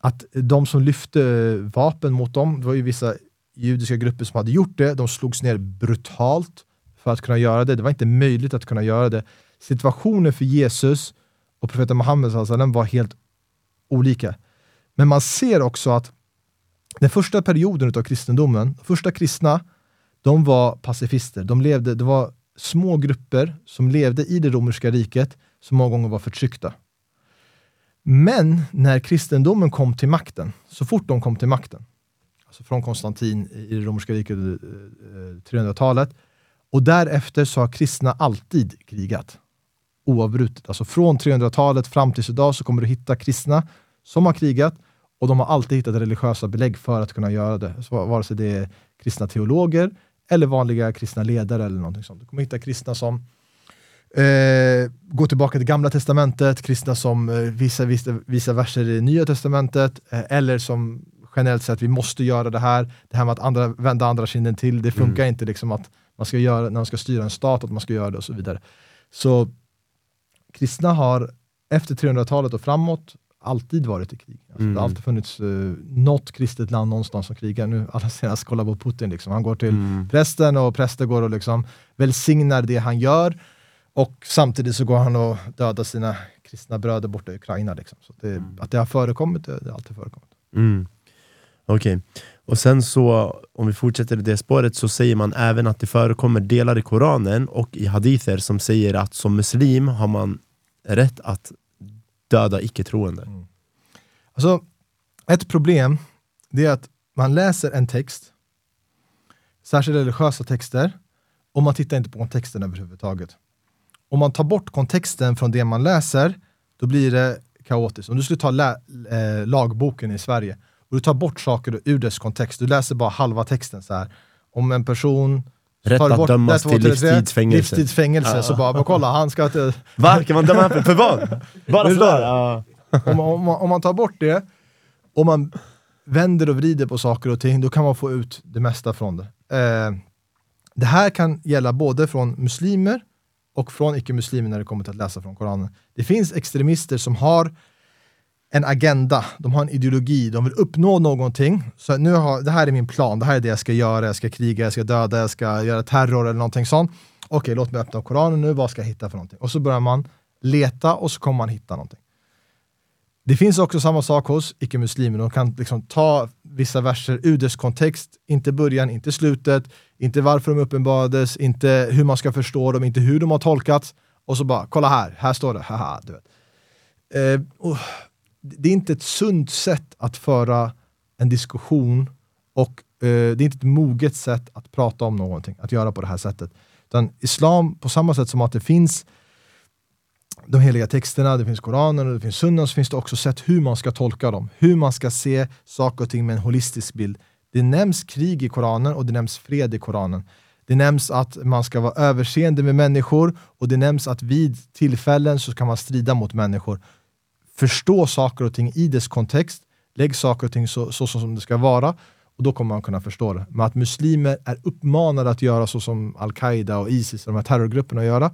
att de som lyfte vapen mot dem, det var ju vissa judiska grupper som hade gjort det, de slogs ner brutalt för att kunna göra det. Det var inte möjligt att kunna göra det. Situationen för Jesus och profeten Muhammed var helt olika. Men man ser också att den första perioden av kristendomen, de första kristna, de var pacifister. De levde, det var små grupper som levde i det romerska riket som många gånger var förtryckta. Men när kristendomen kom till makten, så fort de kom till makten, alltså från Konstantin i det romerska riket, eh, eh 300-talet, och därefter så har kristna alltid krigat. Oavbrutet. Alltså från 300-talet fram tills idag så kommer du hitta kristna som har krigat och de har alltid hittat religiösa belägg för att kunna göra det. Så vare sig det är kristna teologer eller vanliga kristna ledare eller någonting sånt. Du kommer hitta kristna som eh, går tillbaka till gamla testamentet, kristna som eh, visar, visar, visar verser i nya testamentet eh, eller som generellt sett vi måste göra det här. Det här med att andra, vända andra kinden till, det funkar inte liksom att man ska göra, när man ska styra en stat, att man ska göra det och så vidare. Så kristna har efter 300-talet och framåt alltid varit i krig. Alltså,
Mm.
Det har alltid funnits uh, något kristet land någonstans som krigar. Nu allra senast, kolla på Putin, liksom. han går till
Mm.
prästen och prästen går och liksom välsignar det han gör och samtidigt så går han och dödar sina kristna bröder borta i Ukraina. Liksom. Så det, Att det har förekommit, det har alltid förekommit.
Mm. Okej, och sen så om vi fortsätter i det spåret så säger man även att det förekommer delar i Koranen och i hadither som säger att som muslim har man rätt att döda icke-troende.
Alltså, ett problem det är att man läser en text, särskilt religiösa texter, och man tittar inte på kontexten överhuvudtaget. Om man tar bort kontexten från det man läser, då blir det kaotiskt. Om du skulle ta lä- eh, lagboken i Sverige och du tar bort saker ur dess kontext, du läser bara halva texten så här. Om en person
Rätt att
bort-
dömas till livstidsfängelse.
livstidsfängelse,
Ja.
så bara, bara kolla, han ska inte...
Va? Kan man döma för, vad? Bara sådär?
där.
Ja.
om, man- om, om man tar bort det, och man vänder och vrider på saker och ting, då kan man få ut det mesta från det. Eh, det här kan gälla både från muslimer och från icke-muslimer när det kommer till att läsa från Koranen. Det finns extremister som har en agenda, de har en ideologi, de vill uppnå någonting. Så nu har, det här är min plan, det här är det jag ska göra, jag ska kriga, jag ska döda, jag ska göra terror eller någonting sånt. Okej, låt mig öppna Koranen nu, vad ska jag hitta för någonting? Och så börjar man leta och så kommer man hitta någonting. Det finns också samma sak hos icke-muslimer. De kan liksom ta vissa verser ur dess kontext, inte början, inte slutet, inte varför de uppenbarades, inte hur man ska förstå dem, inte hur de har tolkats. Och så bara, kolla här, här står det, haha, du vet. Eh, och det är inte ett sunt sätt att föra en diskussion och eh, det är inte ett moget sätt att prata om någonting, att göra på det här sättet. Utan islam, på samma sätt som att det finns de heliga texterna, det finns Koranen och det finns Sunnan, så finns det också sätt hur man ska tolka dem. Hur man ska se saker och ting med en holistisk bild. Det nämns krig i Koranen och det nämns fred i Koranen. Det nämns att man ska vara överseende med människor och det nämns att vid tillfällen så kan man strida mot människor. Förstå saker och ting i dess kontext, lägg saker och ting så, så som det ska vara och då kommer man kunna förstå det. Men att muslimer är uppmanade att göra så som Al-Qaida och Isis och de här terrorgrupperna gör,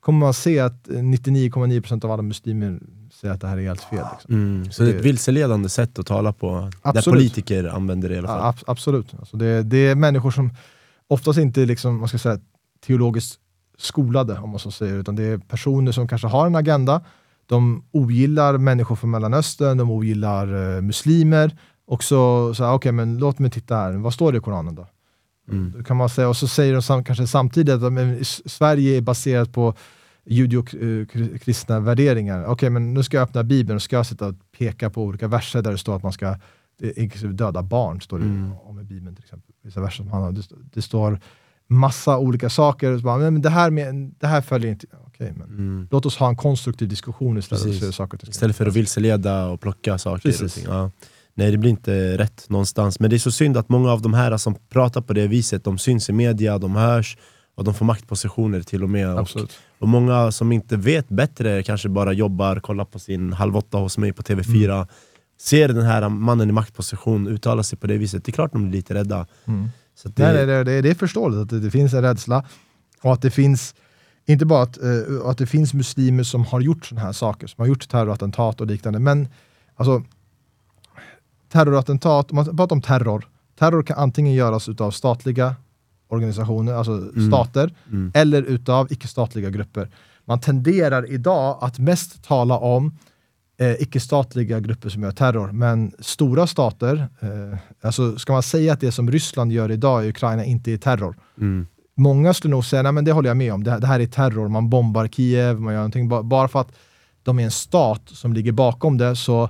kommer man se att 99,9% av alla muslimer säger att det här är helt fel. Liksom.
Mm. Så det är ett vilseledande sätt att tala på, där
Absolut.
politiker använder det i alla fall.
Ja, ab- absolut. Alltså det, det är människor som oftast inte liksom, vad ska säga, teologiskt skolade, om man så säger, utan det är personer som kanske har en agenda. De ogillar människor från Mellanöstern, de ogillar eh, muslimer. Och så, så okej, okay, men låt mig titta här, vad står det i Koranen då? Mm. Kan man säga, och så säger de sam, kanske samtidigt att men, Sverige är baserat på judio-kristna värderingar. Okej, okay, men nu ska jag öppna Bibeln och ska jag sitta och peka på olika verser där det står att man ska inklusive döda barn, står det mm. om i Bibeln till exempel. Vissa verser som handlar, det, det står massa olika saker. Så bara, men det, här med, det här följer inte... Okay, men mm. Låt oss ha en konstruktiv diskussion istället. Saker
istället för att vilseleda och plocka saker. Och ja. Nej, det blir inte rätt någonstans. Men det är så synd att många av de här som pratar på det viset, de syns i media, de hörs och de får maktpositioner till och med. Och, och, många som inte vet bättre kanske bara jobbar, kollar på sin Halv åtta hos mig på TV4, mm. ser den här mannen i maktposition uttala sig på det viset. Det är klart de blir lite rädda.
Mm. Så det... Nej, det, det, det är förståeligt att det, det, finns en rädsla och att det finns inte bara att, uh, att det finns muslimer som har gjort sådana här saker, som har gjort terrorattentat och liknande, men alltså terrorattentat, om man pratar om terror, terror kan antingen göras av statliga organisationer, alltså mm. stater, mm. eller utav icke-statliga grupper. Man tenderar idag att mest tala om eh, icke-statliga grupper som gör terror, men stora stater, eh, alltså ska man säga att det som Ryssland gör idag i Ukraina inte är terror? Mm. Många skulle nog säga, nej men det håller jag med om, det, det här är terror, man bombar Kiev, man gör någonting, bara för att de är en stat som ligger bakom det, så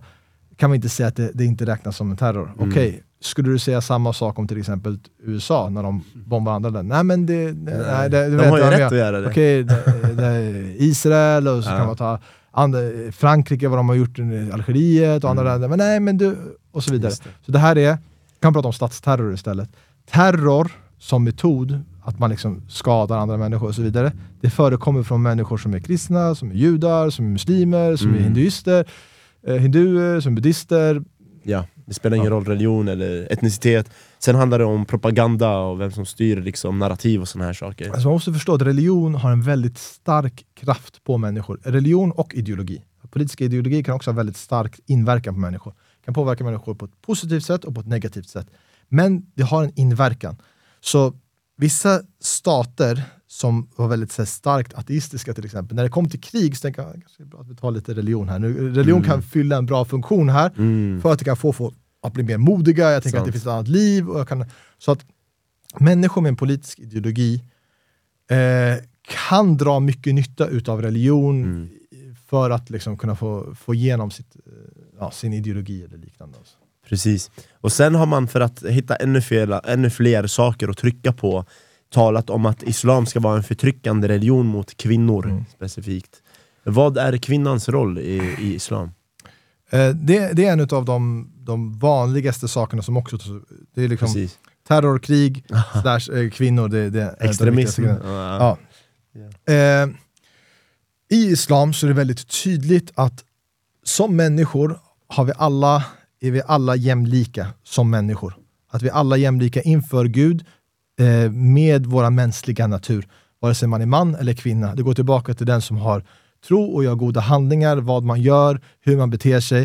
kan vi inte säga att det, det inte räknas som en terror. Mm. Okej, okay. Skulle du säga samma sak om till exempel USA när de bombar andra länder? Nej men det... Nej, nej det,
de har ju rätt att göra det.
Okej, okay, det, Israel och så ja. kan man ta andra, Frankrike, vad de har gjort i Algeriet och andra mm. länder. Men nej, men du... Och så vidare. Det. Så det här är, kan prata om statsterror istället. Terror som metod, att man liksom skadar andra människor och så vidare. Det förekommer från människor som är kristna, som är judar, som är muslimer, som mm. är hinduister eh, hinduer, som buddister.
Ja, det spelar ingen ja. roll religion eller etnicitet. Sen handlar det om propaganda och vem som styr liksom, narrativ och sådana här saker.
Alltså man måste förstå att religion har en väldigt stark kraft på människor. Religion och ideologi. Politiska ideologi kan också ha väldigt stark inverkan på människor. kan påverka människor på ett positivt sätt och på ett negativt sätt. Men det har en inverkan. Så vissa stater som var väldigt här, starkt ateistiska till exempel. När det kom till krig så tänkte jag kanske det är bra att vi tar lite religion här. Nu, religion mm. kan fylla en bra funktion här mm. för att det kan få folk att bli mer modiga. Jag tänker Sant. att det finns ett annat liv. Och jag kan, så att människor med en politisk ideologi eh, kan dra mycket nytta utav religion mm. för att liksom kunna få, få igenom sitt, eh, ja, sin ideologi eller liknande.
Precis. Och sen har man för att hitta ännu fler, ännu fler saker att trycka på talat om att islam ska vara en förtryckande religion mot kvinnor mm. specifikt. Vad är kvinnans roll i, i islam?
Eh, det, det, är en av de, de, vanligaste sakerna som också... Det är liksom Precis. terror, krig, slash, eh, kvinnor. Det, det
Extremism.
Ja. Yeah. Eh, I islam så är det väldigt tydligt att som människor har vi alla, är vi alla jämlika som människor. Att vi alla är jämlika inför Gud, Eh, med vår mänskliga natur, vare sig man är man eller kvinna. Det går tillbaka till den som har tro och gör goda handlingar, vad man gör, hur man beter sig.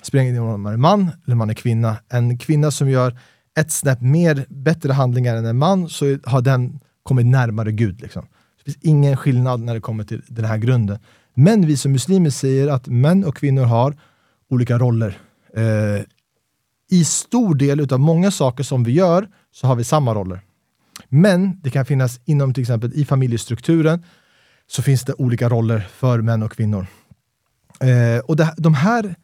Det Spelar ingen roll om man är man eller man är kvinna. En kvinna som gör ett snäpp mer, bättre handlingar än en man, så har den kommit närmare Gud. Liksom. Det finns ingen skillnad när det kommer till den här grunden. Men vi som muslimer säger att män och kvinnor har olika roller. Eh, I stor del av många saker som vi gör så har vi samma roller. Men det kan finnas inom till exempel i familjestrukturen så finns det olika roller för män och kvinnor. Eh, och det, de här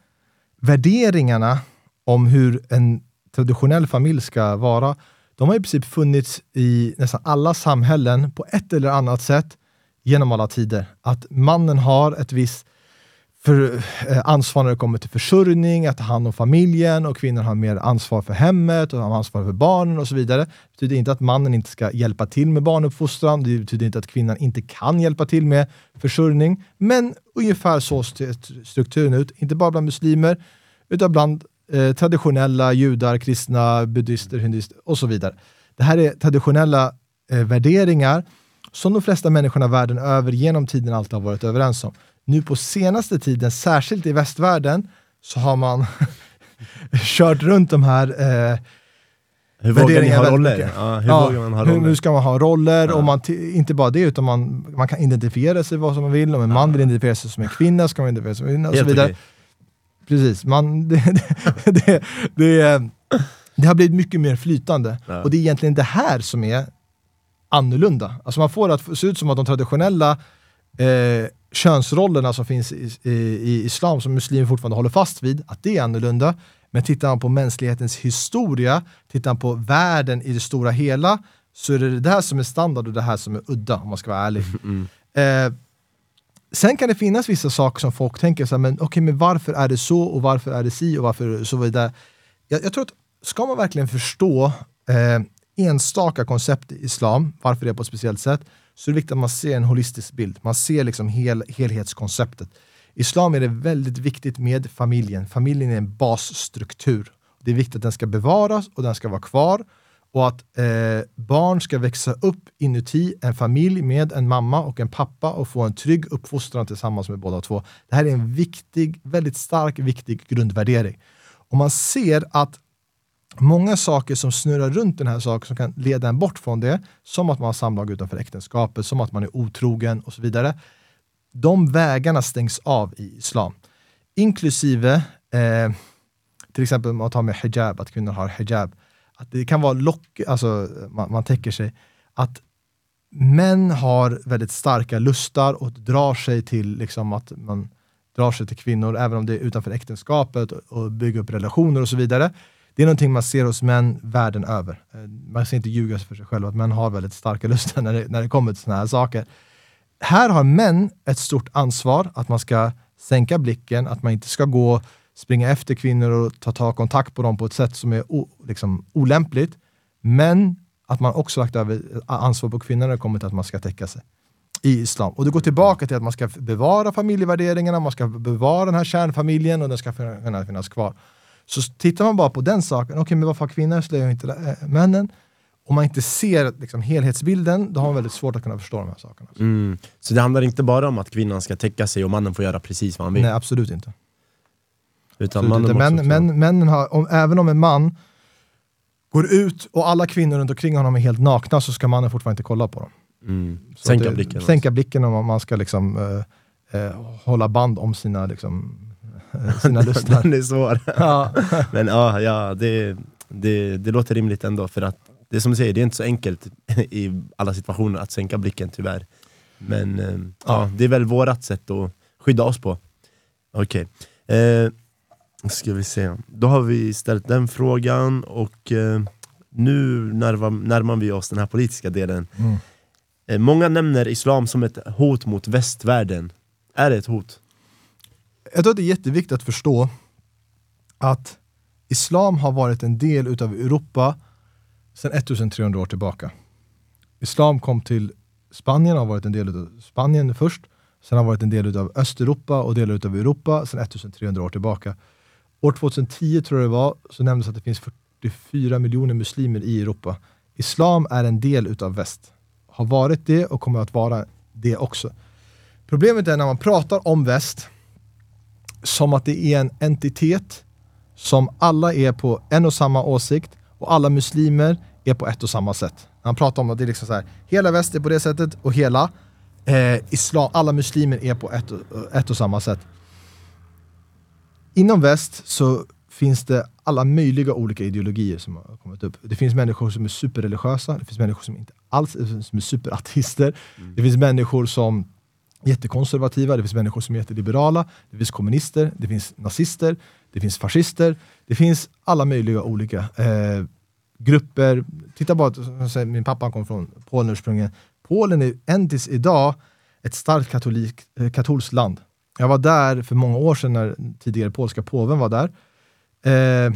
värderingarna om hur en traditionell familj ska vara, de har i princip funnits i nästan alla samhällen på ett eller annat sätt genom alla tider. Att mannen har ett visst för, eh, ansvar när det kommer till försörjning, att ta hand om familjen och kvinnan har mer ansvar för hemmet och har ansvar för barnen och så vidare. Det betyder inte att mannen inte ska hjälpa till med barnuppfostran, det betyder inte att kvinnan inte kan hjälpa till med försörjning, men ungefär så ser strukturen ut, inte bara bland muslimer, utan bland eh, traditionella judar, kristna, buddister, hinduister och så vidare. Det här är traditionella eh, värderingar som de flesta människorna världen över genom tiden alltid har varit överens om nu på senaste tiden, särskilt i västvärlden, så har man kört runt de här eh,
Hur vågar ni ha roller? Ja, hur
Ja,
man ha roller?
hur ska man ha roller?
Ja.
Och man inte bara det, utan man, man kan identifiera sig vad som man vill. Om en man vill identifiera sig som en kvinna ska man identifiera sig som en kvinna och så
Helt
vidare.
okej.
Precis, man, det, det, det, det, har blivit mycket mer flytande. Och det är egentligen det här som är annorlunda. Alltså man får det att se ut som att de traditionella eh, könsrollerna som finns i, i, i islam, som muslimer fortfarande håller fast vid, att det är annorlunda. Men tittar man på mänsklighetens historia, tittar man på världen i det stora hela, så är det det där som är standard och det här som är udda, om man ska vara ärlig.
Mm.
Eh, sen kan det finnas vissa saker som folk tänker så här, men okej, men varför är det så och varför är det si och varför är det så vidare. Jag, jag tror att ska man verkligen förstå eh, enstaka koncept i islam, varför det är på ett speciellt sätt, så är det viktigt att man ser en holistisk bild. Man ser liksom hel, helhetskonceptet. I islam är det väldigt viktigt med familjen. Familjen är en basstruktur. Det är viktigt att den ska bevaras och den ska vara kvar och att eh, barn ska växa upp inuti en familj med en mamma och en pappa och få en trygg uppfostran tillsammans med båda två. Det här är en viktig, väldigt stark, viktig grundvärdering. Och man ser att många saker som snurrar runt den här saken som kan leda en bort från det, som att man har samlag utanför äktenskapet, som att man är otrogen och så vidare. De vägarna stängs av i islam. Inklusive eh, till exempel om man tar med hijab, att kvinnor har hijab. Att det kan vara lock, alltså man, man täcker sig. Att män har väldigt starka lustar och drar sig till liksom att man drar sig till kvinnor, även om det är utanför äktenskapet och, och bygger upp relationer och så vidare. Det är någonting man ser hos män världen över. Eh, man ska inte ljuga för sig själv att män har väldigt starka lustar när det, när det kommer till sådana här saker. Här har män ett stort ansvar att man ska sänka blicken, att man inte ska gå springa efter kvinnor och ta, ta kontakt på dem på ett sätt som är o, liksom, olämpligt. Men att man också lagt över eh, ansvar på kvinnor när det kommer till att man ska täcka sig i islam. Och det går tillbaka till att man ska bevara familjevärderingarna, man ska bevara den här kärnfamiljen och den ska kunna finnas kvar. Så tittar man bara på den saken, okej men varför har kvinnor slöja och inte äh, männen? Om man inte ser liksom, helhetsbilden, då har man väldigt svårt att kunna förstå de här sakerna.
Mm. Så det handlar inte bara om att kvinnan ska täcka sig och mannen får göra precis vad han vill?
Nej, absolut inte.
Utan
Absolut inte. män, männen har, om, även om en man går ut och alla kvinnor runt omkring honom är helt nakna så ska mannen fortfarande inte kolla på dem.
mm. Sänka
det,
blicken.
Sänka blicken om man ska liksom, eh, eh, hålla band om sina, liksom, sina lustar.
Den är svår.
ja.
Men ja, ja det, det, det låter rimligt ändå. För att det är som du säger, det är inte så enkelt i alla situationer att sänka blicken tyvärr. Men eh, ja. det är väl vårat sätt att skydda oss på. Okej. Eh, ska vi se. Då har vi ställt den frågan och eh, nu närmar, närmar vi oss den här politiska delen.
Mm.
Eh, många nämner islam som ett hot mot västvärlden. Är det ett hot?
Jag tror att det är jätteviktigt att förstå att islam har varit en del utav Europa sedan 1300 år tillbaka. Islam kom till Spanien, har varit en del av Spanien först, sen har varit en del av Östeuropa och delar av Europa sedan 1300 år tillbaka. År 2010 tror jag det var, så nämndes att det finns 44 miljoner muslimer i Europa. Islam är en del utav väst. Har varit det och kommer att vara det också. Problemet är när man pratar om väst som att det är en entitet som alla är på en och samma åsikt och alla muslimer är på ett och samma sätt. Han pratar om att det är liksom så här, hela väst är på det sättet och hela eh, islam, alla muslimer är på ett och, ett och samma sätt. Inom väst så finns det alla möjliga olika ideologier som har kommit upp. Det finns människor som är superreligiösa, det finns människor som inte alls som är superateister, det finns människor som jättekonservativa, det finns människor som är jätteliberala, det finns kommunister, det finns nazister, det finns fascister, det finns alla möjliga olika eh, grupper. Titta bara, min pappa kom från Polen ursprungligen. Polen är än tills idag ett starkt katolik, eh, katolskt land. Jag var där för många år sedan när tidigare polska påven var där. Eh,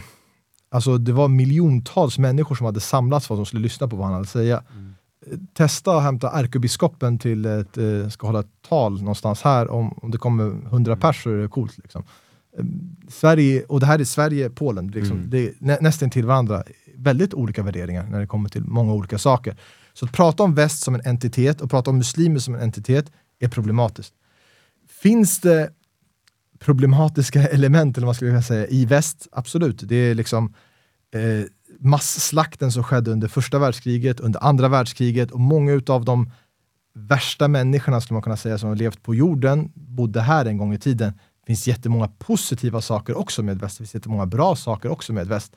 alltså det var miljontals människor som hade samlats för att de skulle lyssna på vad han hade att säga. Mm. Testa att hämta ärkebiskopen till ett, eh, ska hålla ett tal någonstans här, om, om det kommer 100 pers så är det coolt. Liksom. Eh, Sverige, och det här är Sverige, Polen, liksom,
Mm.
det är nä, nästan till varandra. Väldigt olika värderingar när det kommer till många olika saker. Så att prata om väst som en entitet och prata om muslimer som en entitet är problematiskt. Finns det problematiska element, eller vad skulle jag säga, i väst? Absolut. Det är liksom, eh, masslakten som skedde under första världskriget, under andra världskriget och många av de värsta människorna skulle man kunna säga som har levt på jorden bodde här en gång i tiden. Det finns jättemånga positiva saker också med väst. Det finns jättemånga bra saker också med väst.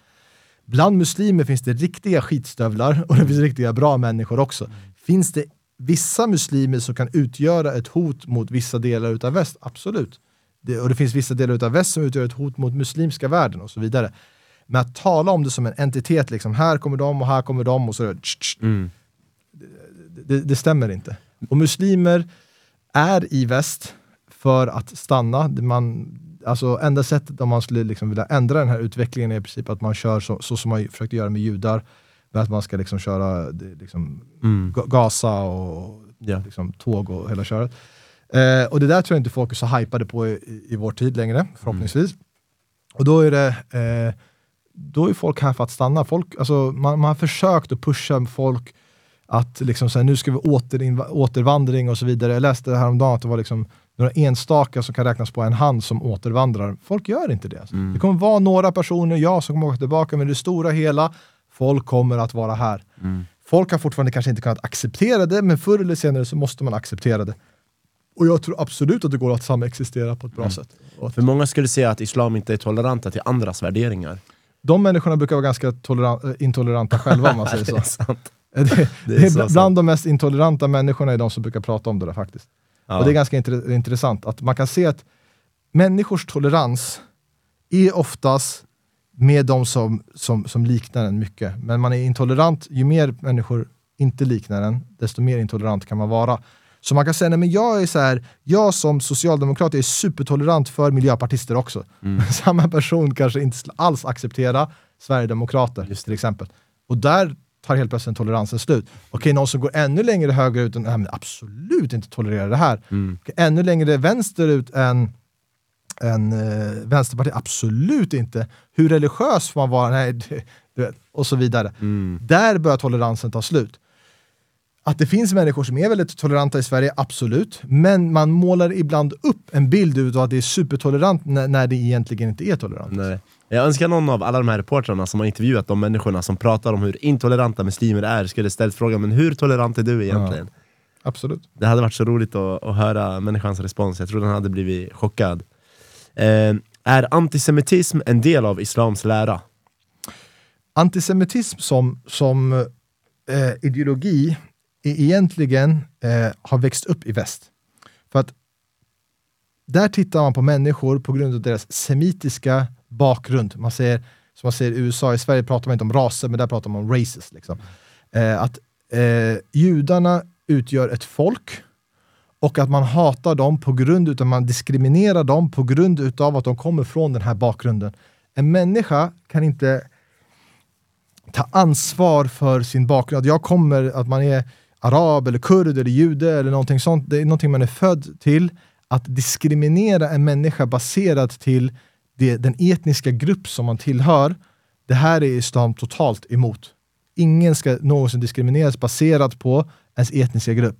Bland muslimer finns det riktiga skitstövlar och det finns riktiga bra människor också. Mm. Finns det vissa muslimer som kan utgöra ett hot mot vissa delar utav väst? Absolut. Det, och det finns vissa delar utav väst som utgör ett hot mot muslimska världen och så vidare. Men att tala om det som en entitet, liksom, här kommer de och här kommer de och så mm. det, det, det, stämmer inte. Och muslimer är i väst för att stanna. Man, alltså enda sättet om man skulle liksom vilja ändra den här utvecklingen är i princip att man kör så, så som man försökte göra med judar, med att man ska liksom köra liksom, mm. Gaza och yeah. liksom, tåg och hela köret. Eh, och det där tror jag inte folk är så hypade på i, i vår tid längre, förhoppningsvis. Mm. Och då är det eh, då är folk här för att stanna. Folk, alltså, man, man har försökt att pusha folk att liksom, så här, nu ska vi åter, återvandring och så vidare. Jag läste häromdagen att det var liksom några enstaka som kan räknas på en hand som återvandrar. Folk gör inte det. Mm. Det kommer vara några personer, ja, som kommer åka tillbaka, men det stora hela, folk kommer att vara här. Mm. Folk har fortfarande kanske inte kunnat acceptera det, men förr eller senare så måste man acceptera det. Och jag tror absolut att det går att samexistera på ett bra mm. sätt.
För många skulle säga att islam inte är toleranta till andras värderingar.
De människorna brukar vara ganska eh, intoleranta själva om man säger så.
det är sant.
Det, det är, bland sant. de mest intoleranta människorna är de som brukar prata om det där faktiskt. Ja. Och det är ganska intressant att man kan se att människors tolerans är oftast med de som, som, som liknar en mycket. Men man är intolerant, ju mer människor inte liknar en, desto mer intolerant kan man vara. Så man kan säga, nej, men jag är så här, jag som socialdemokrat är supertolerant för miljöpartister också. Mm. Samma person kanske inte alls acceptera Sverigedemokrater Just till exempel. Och där tar helt plötsligt toleransen slut. Okej, någon som går ännu längre högerut än nej, absolut inte tolererar det här. Mm. Okej, ännu längre vänsterut än en eh, vänsterparti, absolut inte. Hur religiös får man vara? Nej, det, och så vidare. Mm. Där börjar toleransen ta slut. Att det finns människor som är väldigt toleranta i Sverige, absolut. Men man målar ibland upp en bild av att det är supertolerant när, när det egentligen inte är tolerant.
Nej. Jag önskar någon av alla de här reportrarna som har intervjuat de människorna som pratar om hur intoleranta muslimer är skulle ställt frågan men hur tolerant är du egentligen? Ja,
absolut.
Det hade varit så roligt att, att höra människans respons, jag tror den hade blivit chockad. Eh, är antisemitism en del av islams lära?
Antisemitism som, som eh, ideologi egentligen eh, har växt upp i väst. För att där tittar man på människor på grund av deras semitiska bakgrund. Man säger, som man säger i USA, i Sverige pratar man inte om raser, men där pratar man om races. Liksom. Eh, att eh, judarna utgör ett folk och att man hatar dem på grund av att man diskriminerar dem på grund av att de kommer från den här bakgrunden. En människa kan inte ta ansvar för sin bakgrund. Att jag kommer, att man är arab, eller kurd, eller jude eller någonting sånt. Det är någonting man är född till. Att diskriminera en människa baserat till det, den etniska grupp som man tillhör, det här är islam totalt emot. Ingen ska någonsin diskrimineras baserat på ens etniska grupp.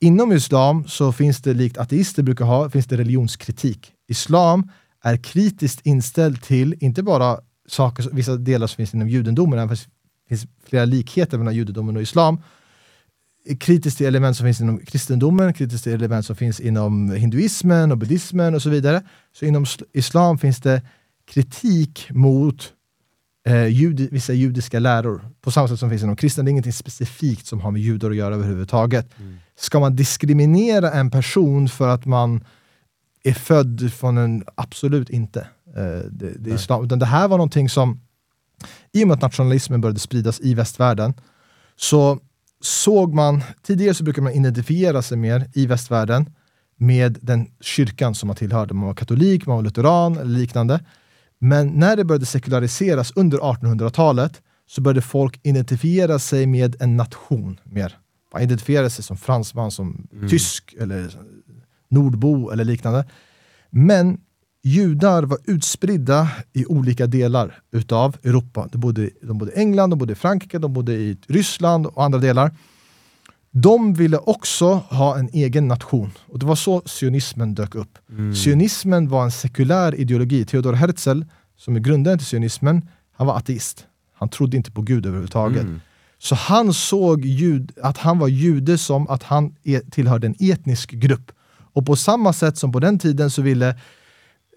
Inom islam så finns det, likt ateister brukar ha, finns det religionskritik. Islam är kritiskt inställd till, inte bara saker, vissa delar som finns inom judendomen, även det finns flera likheter mellan judendomen och islam, kritiskt till element som finns inom kristendomen, kritiskt till element som finns inom hinduismen och buddhismen och så vidare. Så inom islam finns det kritik mot eh, jud, vissa judiska läror, på samma sätt som finns inom kristna. Det är ingenting specifikt som har med judar att göra överhuvudtaget. Mm. Ska man diskriminera en person för att man är född från en... Absolut inte. Eh, det, det, är islam. Utan det här var någonting som, i och med att nationalismen började spridas i västvärlden, så såg man, tidigare så brukade man identifiera sig mer i västvärlden med den kyrkan som man tillhörde. Man var katolik, man var lutheran eller liknande. Men när det började sekulariseras under 1800-talet så började folk identifiera sig med en nation mer. Man identifierade sig som fransman, som mm. tysk eller nordbo eller liknande. Men judar var utspridda i olika delar utav Europa. De bodde, de bodde i England, de bodde i Frankrike, de bodde i Ryssland och andra delar. De ville också ha en egen nation och det var så sionismen dök upp. Mm. Sionismen var en sekulär ideologi. Theodor Herzl, som är grundaren till sionismen, han var ateist. Han trodde inte på Gud överhuvudtaget.
Mm.
Så han såg jud, att han var jude som att han e- tillhörde en etnisk grupp. Och på samma sätt som på den tiden så ville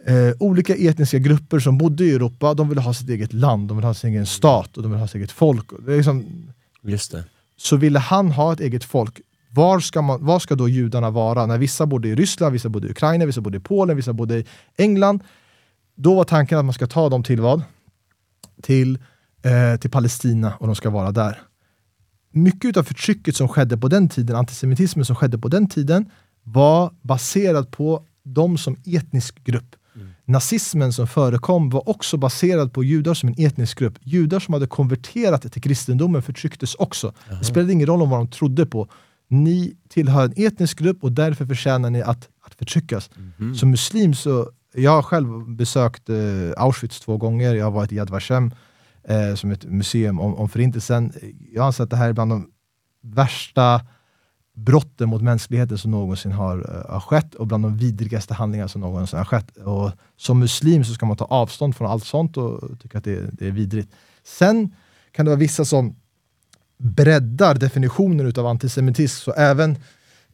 eh, olika etniska grupper som bodde i Europa, de ville ha sitt eget land, de ville ha sin egen stat och de ville ha sitt eget folk. Det är liksom,
Just det.
så ville han ha ett eget folk. Var ska, man, var ska då judarna vara? När vissa bodde i Ryssland, vissa bodde i Ukraina, vissa bodde i Polen, vissa bodde i England. Då var tanken att man ska ta dem till vad? Till, eh, till Palestina och de ska vara där. Mycket av förtrycket som skedde på den tiden, antisemitismen som skedde på den tiden, var baserad på dem som etnisk grupp. Nazismen som förekom var också baserad på judar som en etnisk grupp. Judar som hade konverterat till kristendomen förtrycktes också. Det spelade ingen roll om vad de trodde på. Ni tillhör en etnisk grupp och därför förtjänar ni att, att förtryckas. Som muslim så, jag har själv besökt eh, Auschwitz två gånger, jag har varit i Yad Vashem, eh, som ett museum om, om förintelsen. Jag anser att det här är bland de värsta brotten mot mänskligheten som någonsin har, eh, har skett och bland de vidrigaste handlingar som någonsin har skett. Och som muslim så ska man ta avstånd från allt sånt och tycka att det, det är vidrigt. Sen kan det vara vissa som breddar definitionen utav antisemitism, så även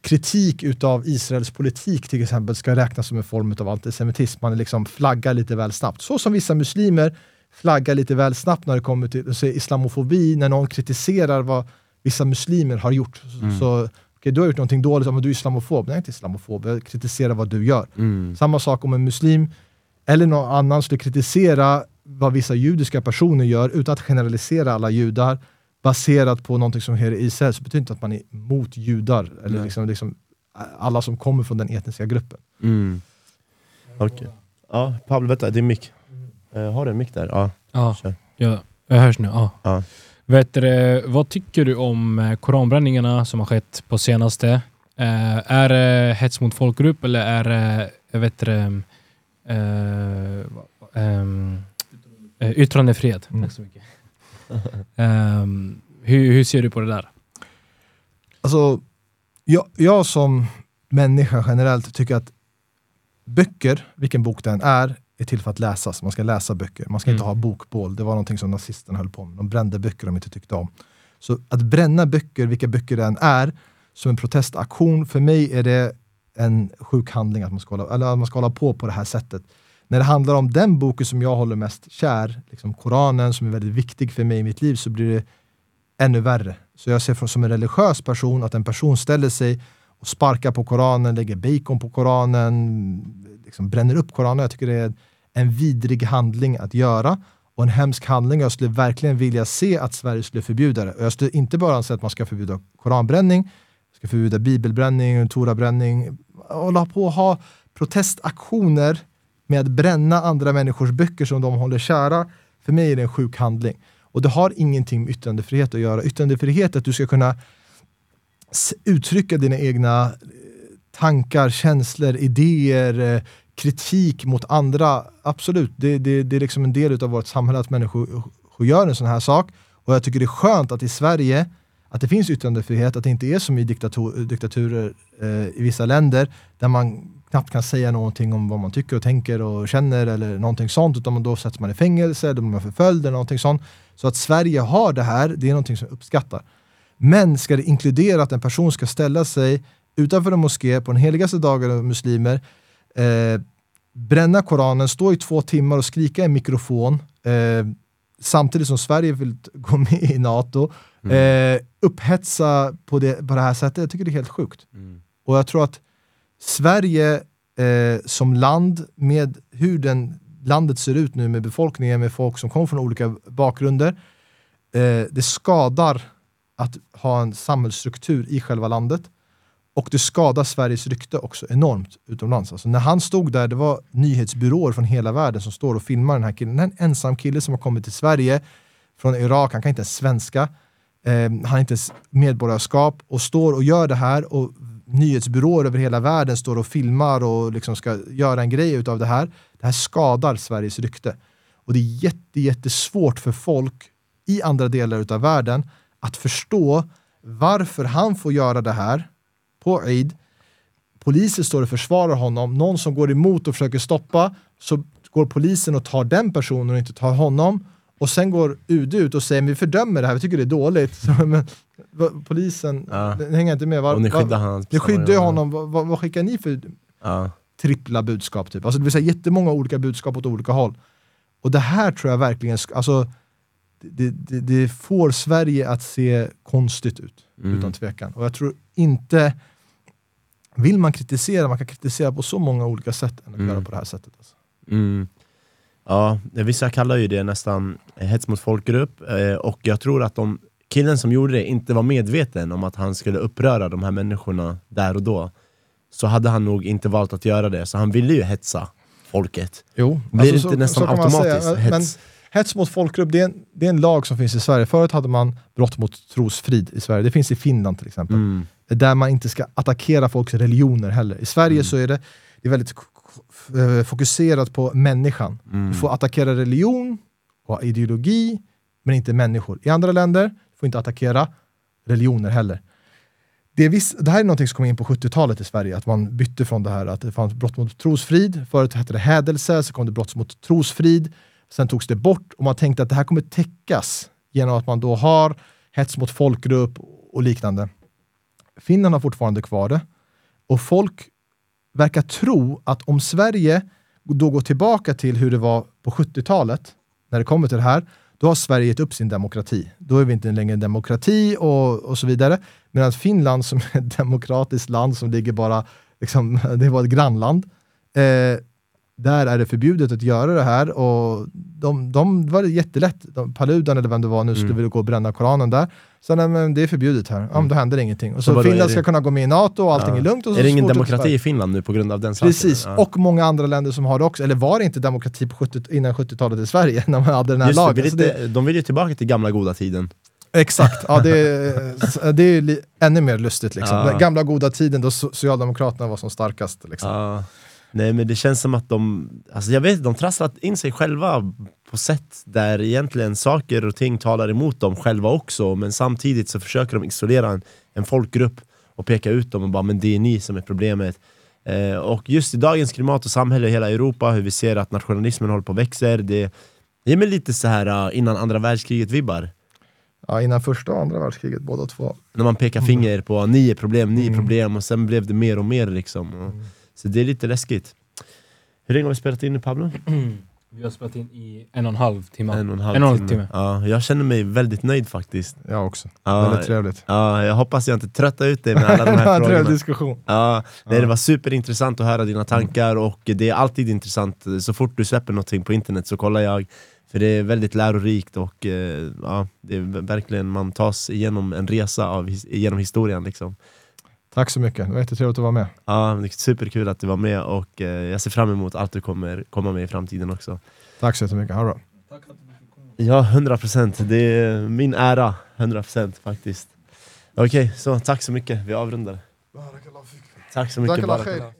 kritik utav Israels politik till exempel ska räknas som en form av antisemitism. Man liksom flaggar lite väl snabbt. Så som vissa muslimer flaggar lite väl snabbt när det kommer till islamofobi, när någon kritiserar vad vissa muslimer har gjort. Så okej, du har gjort någonting dåligt, men du är islamofob. Nej, jag är inte islamofob, jag kritiserar vad du gör.
Mm.
Samma sak om en muslim eller någon annan skulle kritisera vad vissa judiska personer gör utan att generalisera alla judar baserat på någonting som sker i Israel så betyder inte att man är mot judar eller
Nej.
liksom, liksom alla som kommer från den etniska gruppen.
Mm. Okej. Ja, Pablo, vänta, det är mick. Uh, har du en mick där? Ja.
Ja,
Kör.
ja, jag hörs nu. Ja.
Ja.
Vet du, vad tycker du om eh, koranbränningarna som har skett på senaste? Eh, är det hets mot folkgrupp eller är det, vet det, eh, ehm, eh, yttrandefrihet?
Mm.
Tack så mycket. Ehm, hur, hur ser du på det där?
Alltså, jag, jag som människa generellt tycker att böcker, vilken bok den är, är till för att läsas. Man ska läsa böcker. Man ska inte
Mm.
ha bokbål. Det var någonting som nazisterna höll på med. De brände böcker de inte tyckte om. Så att bränna böcker, vilka böcker det än är, som en protestaktion, för mig är det en sjuk handling att man ska hålla, eller att man ska hålla på på det här sättet. När det handlar om den boken som jag håller mest kär, liksom Koranen, som är väldigt viktig för mig i mitt liv, så blir det ännu värre. Så jag ser som en religiös person att en person ställer sig och sparkar på Koranen, lägger bacon på Koranen, liksom bränner upp Koranen. Jag tycker det är en vidrig handling att göra och en hemsk handling. Jag skulle verkligen vilja se att Sverige skulle förbjuda det. Jag skulle inte bara säga att man ska förbjuda koranbränning, ska förbjuda bibelbränning, torabränning, hålla på och ha protestaktioner med att bränna andra människors böcker som de håller kära. För mig är det en sjuk handling. Och det har ingenting med yttrandefrihet att göra. Yttrandefrihet är att du ska kunna uttrycka dina egna eh, tankar, känslor, idéer, eh, kritik mot andra. Absolut, det, det, det är liksom en del av vårt samhälle att människor gör en sån här sak. Och jag tycker det är skönt att i Sverige att det finns yttrandefrihet, att det inte är som i diktator, diktaturer eh, i vissa länder där man knappt kan säga någonting om vad man tycker och tänker och känner eller någonting sånt, utan då sätts man i fängelse, eller blir man förföljd eller någonting sånt. Så att Sverige har det här, det är någonting som jag uppskattar. Men ska det inkludera att en person ska ställa sig utanför en moské på den heligaste dagen av muslimer, eh, bränna Koranen, stå i två timmar och skrika i en mikrofon, eh, samtidigt som Sverige vill gå med i NATO, eh, uphetsa på det, på det här sättet, jag tycker det är helt sjukt.
Mm.
Och jag tror att Sverige eh, som land, med hur den, landet ser ut nu med befolkningen, med folk som kommer från olika bakgrunder, eh, det skadar att ha en samhällsstruktur i själva landet. Och det skadar Sveriges rykte också enormt utomlands. Alltså när han stod där, det var nyhetsbyråer från hela världen som står och filmar den här killen. Det är en ensam kille som har kommit till Sverige från Irak, han kan inte ens svenska. Eh, han har inte ens medborgarskap och står och gör det här och nyhetsbyråer över hela världen står och filmar och liksom ska göra en grej utav det här. Det här skadar Sveriges rykte. Och det är jätte, jättesvårt för folk i andra delar av världen att förstå varför han får göra det här på Eid. Poliser står och försvarar honom. Någon som går emot och försöker stoppa, så går polisen och tar den personen och inte tar honom. Och sen går UD ut och säger vi fördömer det här, vi tycker det är dåligt. Så, men, polisen
Ja.
hänger inte med. Var,
Och ni skyddar hans
ni skyddar honom, vad, vad, vad skickar ni för
Ja.
trippla budskap? Typ? Alltså, det vill säga jättemånga olika budskap åt olika håll. Och det här tror jag verkligen, alltså, det, det, det får Sverige att se konstigt ut,
Mm.
utan tvekan. Och jag tror inte, vill man kritisera, man kan kritisera på så många olika sätt än att
Mm.
göra på det här sättet. Alltså.
Mm. Ja, vissa kallar ju det nästan hets mot folkgrupp eh, och jag tror att de, killen som gjorde det inte var medveten om att han skulle uppröra de här människorna där och då så hade han nog inte valt att göra det, så han ville ju hetsa folket.
Jo,
Blir det
alltså,
inte nästan
kan man
automatiskt
säga.
hets?
Men hets mot folkgrupp, det är, en, det är en lag som finns i Sverige. Förut hade man brott mot trosfrid i Sverige. Det finns i Finland till exempel.
Mm.
Där man inte ska attackera folks religioner heller. I Sverige
Mm.
så är det, det är väldigt eh, fokuserat på människan.
Mm.
Du får attackera religion och ideologi, men inte människor. I andra länder får inte attackera religioner heller. Det, viss, det här är något som kom in på 70-talet i Sverige, att man bytte från det här att det fanns brott mot trosfrid, förut hette det hädelse, så kom det brott mot trosfrid, sen togs det bort och man tänkte att det här kommer täckas genom att man då har hets mot folkgrupp och liknande. Finland har fortfarande kvar det och folk verkar tro att om Sverige då går tillbaka till hur det var på 70-talet, när det kommer till det här, då har Sverige gett upp sin demokrati. Då är vi inte längre en demokrati och, och så vidare. Medan Finland som är ett demokratiskt land som ligger bara, liksom, det var ett grannland, eh, där är det förbjudet att göra det här och de, de det var jättelätt. De, Paludan eller vem det var nu skulle
Mm.
vilja gå och bränna Koranen där. Så nej, men det är förbjudet här. Ja, men då händer ingenting. Och så,
Så
Finland
det-
ska kunna gå med i NATO och allting
Ja.
är lugnt. Och så
Är det ingen demokrati i Finland nu på grund av den saken?
Precis,
Ja.
och många andra länder som har det också. Eller var det inte demokrati på 70, innan 70-talet i Sverige när man hade den här
Just det,
lagen?
vill
Så det,
de vill ju tillbaka till gamla goda tiden.
exakt, ja, det, är- det är ännu mer lustigt. Liksom.
Ja.
Den gamla goda tiden då Socialdemokraterna var som starkast. Liksom.
Nej men det känns som att de, alltså jag vet de trasslat in sig själva på sätt där egentligen saker och ting talar emot dem själva också men samtidigt så försöker de isolera en, en folkgrupp och peka ut dem och bara men det är ni som är problemet. Eh, och just i dagens klimat och samhälle i hela Europa, hur vi ser att nationalismen håller på att växa, det ger mig lite så här uh, innan andra världskriget vibbar.
Ja, innan första och andra världskriget, båda två.
När man pekar finger på ni är problem, ni är
Mm.
problem och sen blev det mer och mer liksom. Och, så det är lite läskigt. Hur länge har vi spelat in nu Pablo?
Vi har spelat in i en och en halv timme.
En och en halv,
En och en
timme.
timme.
Ja, jag känner mig väldigt nöjd faktiskt.
Jag också.
Ja,
Väldigt trevligt.
ja, jag hoppas jag inte tröttar ut dig med alla de här
en trevlig
frågorna.
diskussion.
Ja, nej,
Ja.
det var superintressant att höra dina tankar och det är alltid intressant, så fort du släpper någonting på internet så kollar jag För det är väldigt lärorikt och eh, ja, det är verkligen, man tas igenom en resa av, his- genom historien liksom.
Tack så mycket, det var jättetrevligt att vara med.
Ja, det är superkul att du var med och eh, jag ser fram emot allt du kommer komma med i framtiden också.
Tack så jättemycket, ha det bra.
Ja, 100% det är min ära, 100% faktiskt. Okej, så tack så mycket, vi avrundar. Tack så mycket.